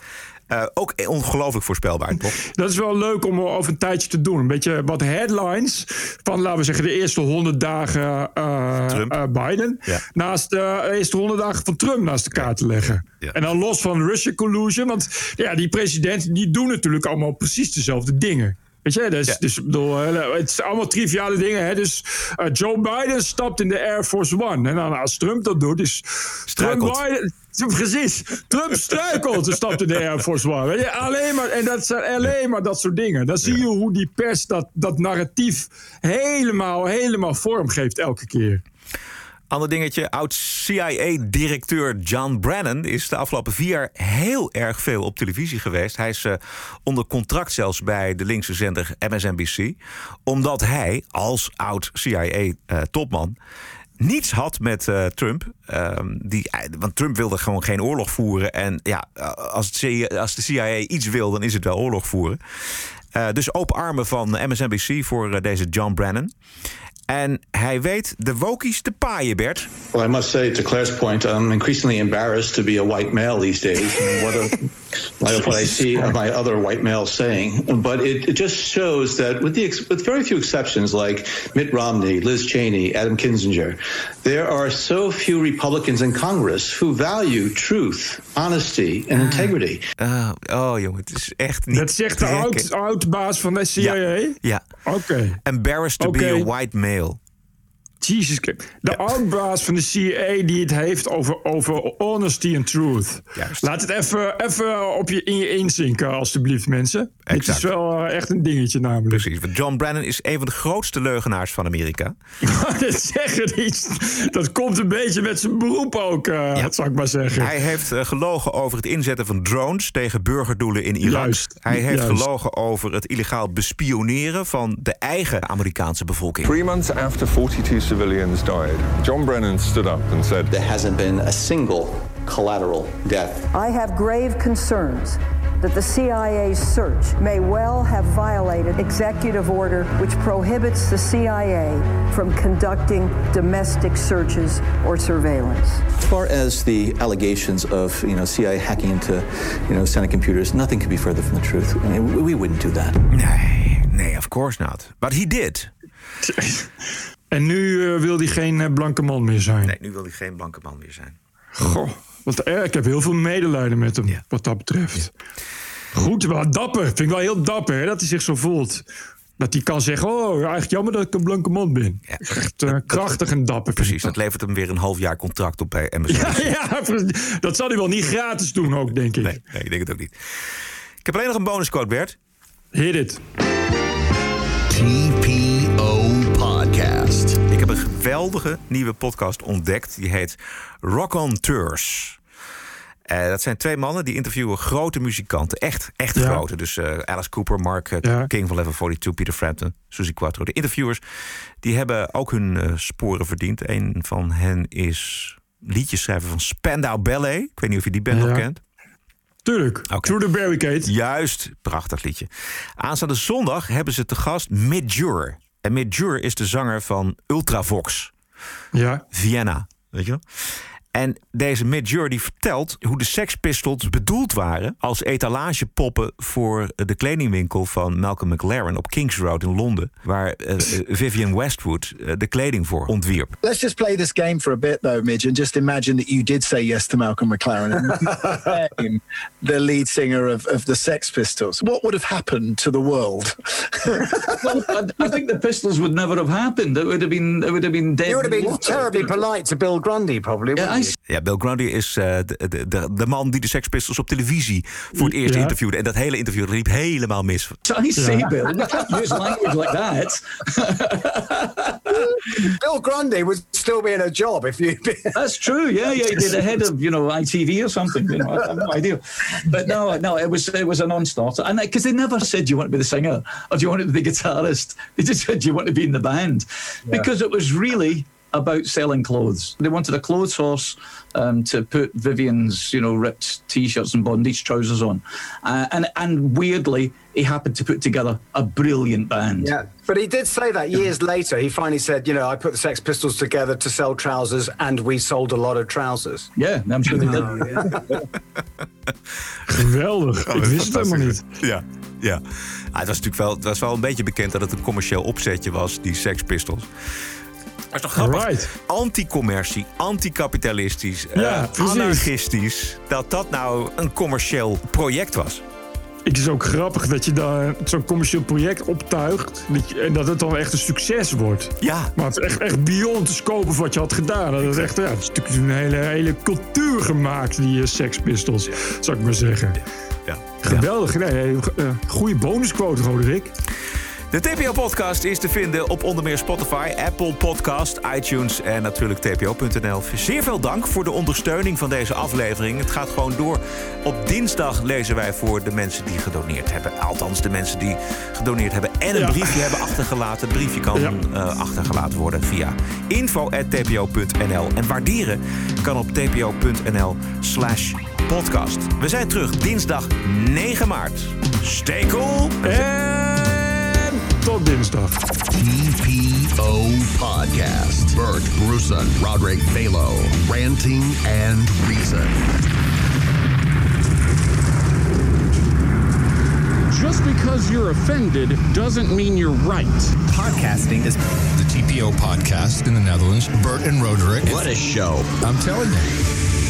Uh, ook ongelooflijk voorspelbaar, toch? Dat is wel leuk om over een tijdje te doen. Een beetje wat headlines van, laten we zeggen, de eerste 100 dagen uh, uh, Biden. Ja. Naast de eerste 100 dagen van Trump naast elkaar te leggen. Ja. En dan los van Russia collusion. Want ja, die presidenten die doen natuurlijk allemaal precies dezelfde dingen. Weet je, dus, ja. dus bedoel, het is allemaal triviale dingen. Hè? Dus uh, Joe Biden stapt in de Air Force One. En dan als Trump dat doet, is. Trump Biden. Precies, Trump struikelt stapt in de Air Force One. Alleen maar, en dat zijn alleen maar dat soort dingen. Dan zie je hoe die pers dat, dat narratief helemaal, helemaal vorm geeft elke keer. Ander dingetje, oud-CIA-directeur John Brennan is de afgelopen vier jaar heel erg veel op televisie geweest. Hij is uh, onder contract zelfs bij de linkse zender MSNBC. Omdat hij als oud-CIA-topman niets had met uh, Trump. Uh, die, want Trump wilde gewoon geen oorlog voeren. En ja, als, het CIA, als de CIA iets wil, dan is het wel oorlog voeren. Dus open armen van MSNBC voor deze John Brennan. En hij weet de wokies te paaien, Bert. Well, I must say, to Claire's point, I'm increasingly embarrassed to be a white male these days. what, a, like what I see of my other white males saying. But it, it just shows that, with, the, with very few exceptions, like Mitt Romney, Liz Cheney, Adam Kinzinger, there are so few Republicans in Congress who value truth, honesty and integrity. Uh, oh, jongen, het is echt niet. Dat zegt de oud, oud baas van de CIA? Ja. ja. Oké. Okay. Embarrassed to okay. be a white male. Jesus, de ja. oudbaas van de CIA die het heeft over, over honesty and truth. Juist. Laat het even, even op je, in je inzinken, alstublieft, mensen. Het is wel uh, echt een dingetje namelijk. Precies, want John Brennan is een van de grootste leugenaars van Amerika. dat zeggen iets. Dat komt een beetje met zijn beroep ook, uh, ja. dat zou ik maar zeggen. Hij heeft uh, gelogen over het inzetten van drones tegen burgerdoelen in Irak. Juist. Hij heeft Juist. gelogen over het illegaal bespioneren van de eigen Amerikaanse bevolking. Three months after 42 civilians died, John Brennan stood up and said, There hasn't been a single collateral death. I have grave concerns that the CIA's search may well have violated executive order which prohibits the CIA from conducting domestic searches or surveillance. As far as the allegations of you know CIA hacking into you know Senate computers, nothing could be further from the truth. I mean, we wouldn't do that. Nee, nee, of course not. But he did. En nu uh, wil hij geen uh, blanke man meer zijn. Nee, nu wil hij geen blanke man meer zijn. Goh, wat erg. Ik heb heel veel medelijden met hem, ja. wat dat betreft. Ja. Goed, maar dapper. Vind ik wel heel dapper, hè, dat hij zich zo voelt. Dat hij kan zeggen, oh, eigenlijk jammer dat ik een blanke man ben. Ja, Echt uh, krachtig en dapper. Precies, dat levert hem weer een half jaar contract op bij MSN. Ja, ja, dat zal hij wel niet gratis doen ook, denk ik. Nee, nee, ik denk het ook niet. Ik heb alleen nog een bonusquote, Bert. Hit it. Geweldige nieuwe podcast ontdekt. Die heet Rock on Tours. Eh, dat zijn twee mannen die interviewen grote muzikanten. Echt, echt Ja. grote. Dus eh, Alice Cooper, Mark eh, Ja. King van Level 42, Peter Frampton, Suzy Quattro. De interviewers die hebben ook hun sporen verdiend. Een van hen is liedjeschrijver van Spandau Ballet. Ik weet niet of je die band Ja. nog kent. Tuurlijk. Through the Barricade. Juist, prachtig liedje. Aanstaande zondag hebben ze te gast Midjur. En Midjur is de zanger van Ultravox. Ja. Vienna, weet je wel? En deze Midjur die vertelt hoe de Sex Pistols bedoeld waren... als etalagepoppen voor de kledingwinkel van Malcolm McLaren... op Kings Road in Londen, waar eh, Vivian Westwood eh, de kleding voor ontwierp. Let's just play this game for a bit, though, Midge, and just imagine that you did say yes to Malcolm McLaren and became the lead singer of, of the Sex Pistols. What would have happened to the world? well, I, I think the Pistols would never have happened. It would have been, it would have been dead. You would have been terribly polite to Bill Grundy, probably. Yeah, wouldn't Ja, Bill Grundy is eh, de, de, de, de man die de Sex Pistols op televisie voor het eerst Ja. interviewde. En dat hele interview liep helemaal mis. I say, Bill, we can't use language like that. Bill Grundy would still be in a job if you. That's true. Yeah, yeah, he did the head of you know ITV or something. You know, I have no idea. But no, no, it was it was a non-starter, and because they never said, "Do you want to be the singer or do you want to be the guitarist?" They just said, "Do you want to be in the band?" Because it was really about selling clothes. They wanted a clothes horse um, to put Vivian's, you know, ripped t-shirts and bondage trousers on, uh, and and weirdly, he happened to put together a brilliant band. Yeah, but he did say that years later. He finally said, "You know, I put the Sex Pistols together to sell trousers, and we sold a lot of trousers." Yeah, I'm sure they did. Geweldig. Oh, Ik wist is het helemaal niet. Ja, ja. Ah, het was natuurlijk wel, het was wel een beetje bekend dat het een commercieel opzetje was, die Sex Pistols. Dat is toch grappig? Anti-commercie, anti-kapitalistisch, eh, Ja, anarchistisch. Dat dat nou een commercieel project was. Het is ook grappig dat je dan zo'n commercieel project optuigt. dat je- en dat het dan echt een succes wordt. Ja. Maar het is echt, echt beyond de scope of wat je had gedaan. Dat is echt ja, het is natuurlijk een hele, hele cultuur gemaakt, die eh, Sex Pistols. Zou ik maar zeggen. Ja. Geweldig. Nee, eh, goede bonusquote, Roderick. De TPO-podcast is te vinden op onder meer Spotify, Apple Podcast, iTunes en natuurlijk tpo.nl. Zeer veel dank voor de ondersteuning van deze aflevering. Het gaat gewoon door. Op dinsdag lezen wij voor de mensen die gedoneerd hebben. Althans, de mensen die gedoneerd hebben en een Ja. briefje hebben achtergelaten. Het briefje kan Ja. eh, achtergelaten worden via info.tpo.nl. En waarderen kan op tpo.nl slash podcast. We zijn terug dinsdag 9 maart. Stay cool. En tot dinsdag. TPO Podcast. Bert Bruson, Roderick Balo, Ranting and Reason. Just because you're offended doesn't mean you're right. Podcasting is the TPO podcast in the Netherlands. Bert and Roderick. What a show. I'm telling you.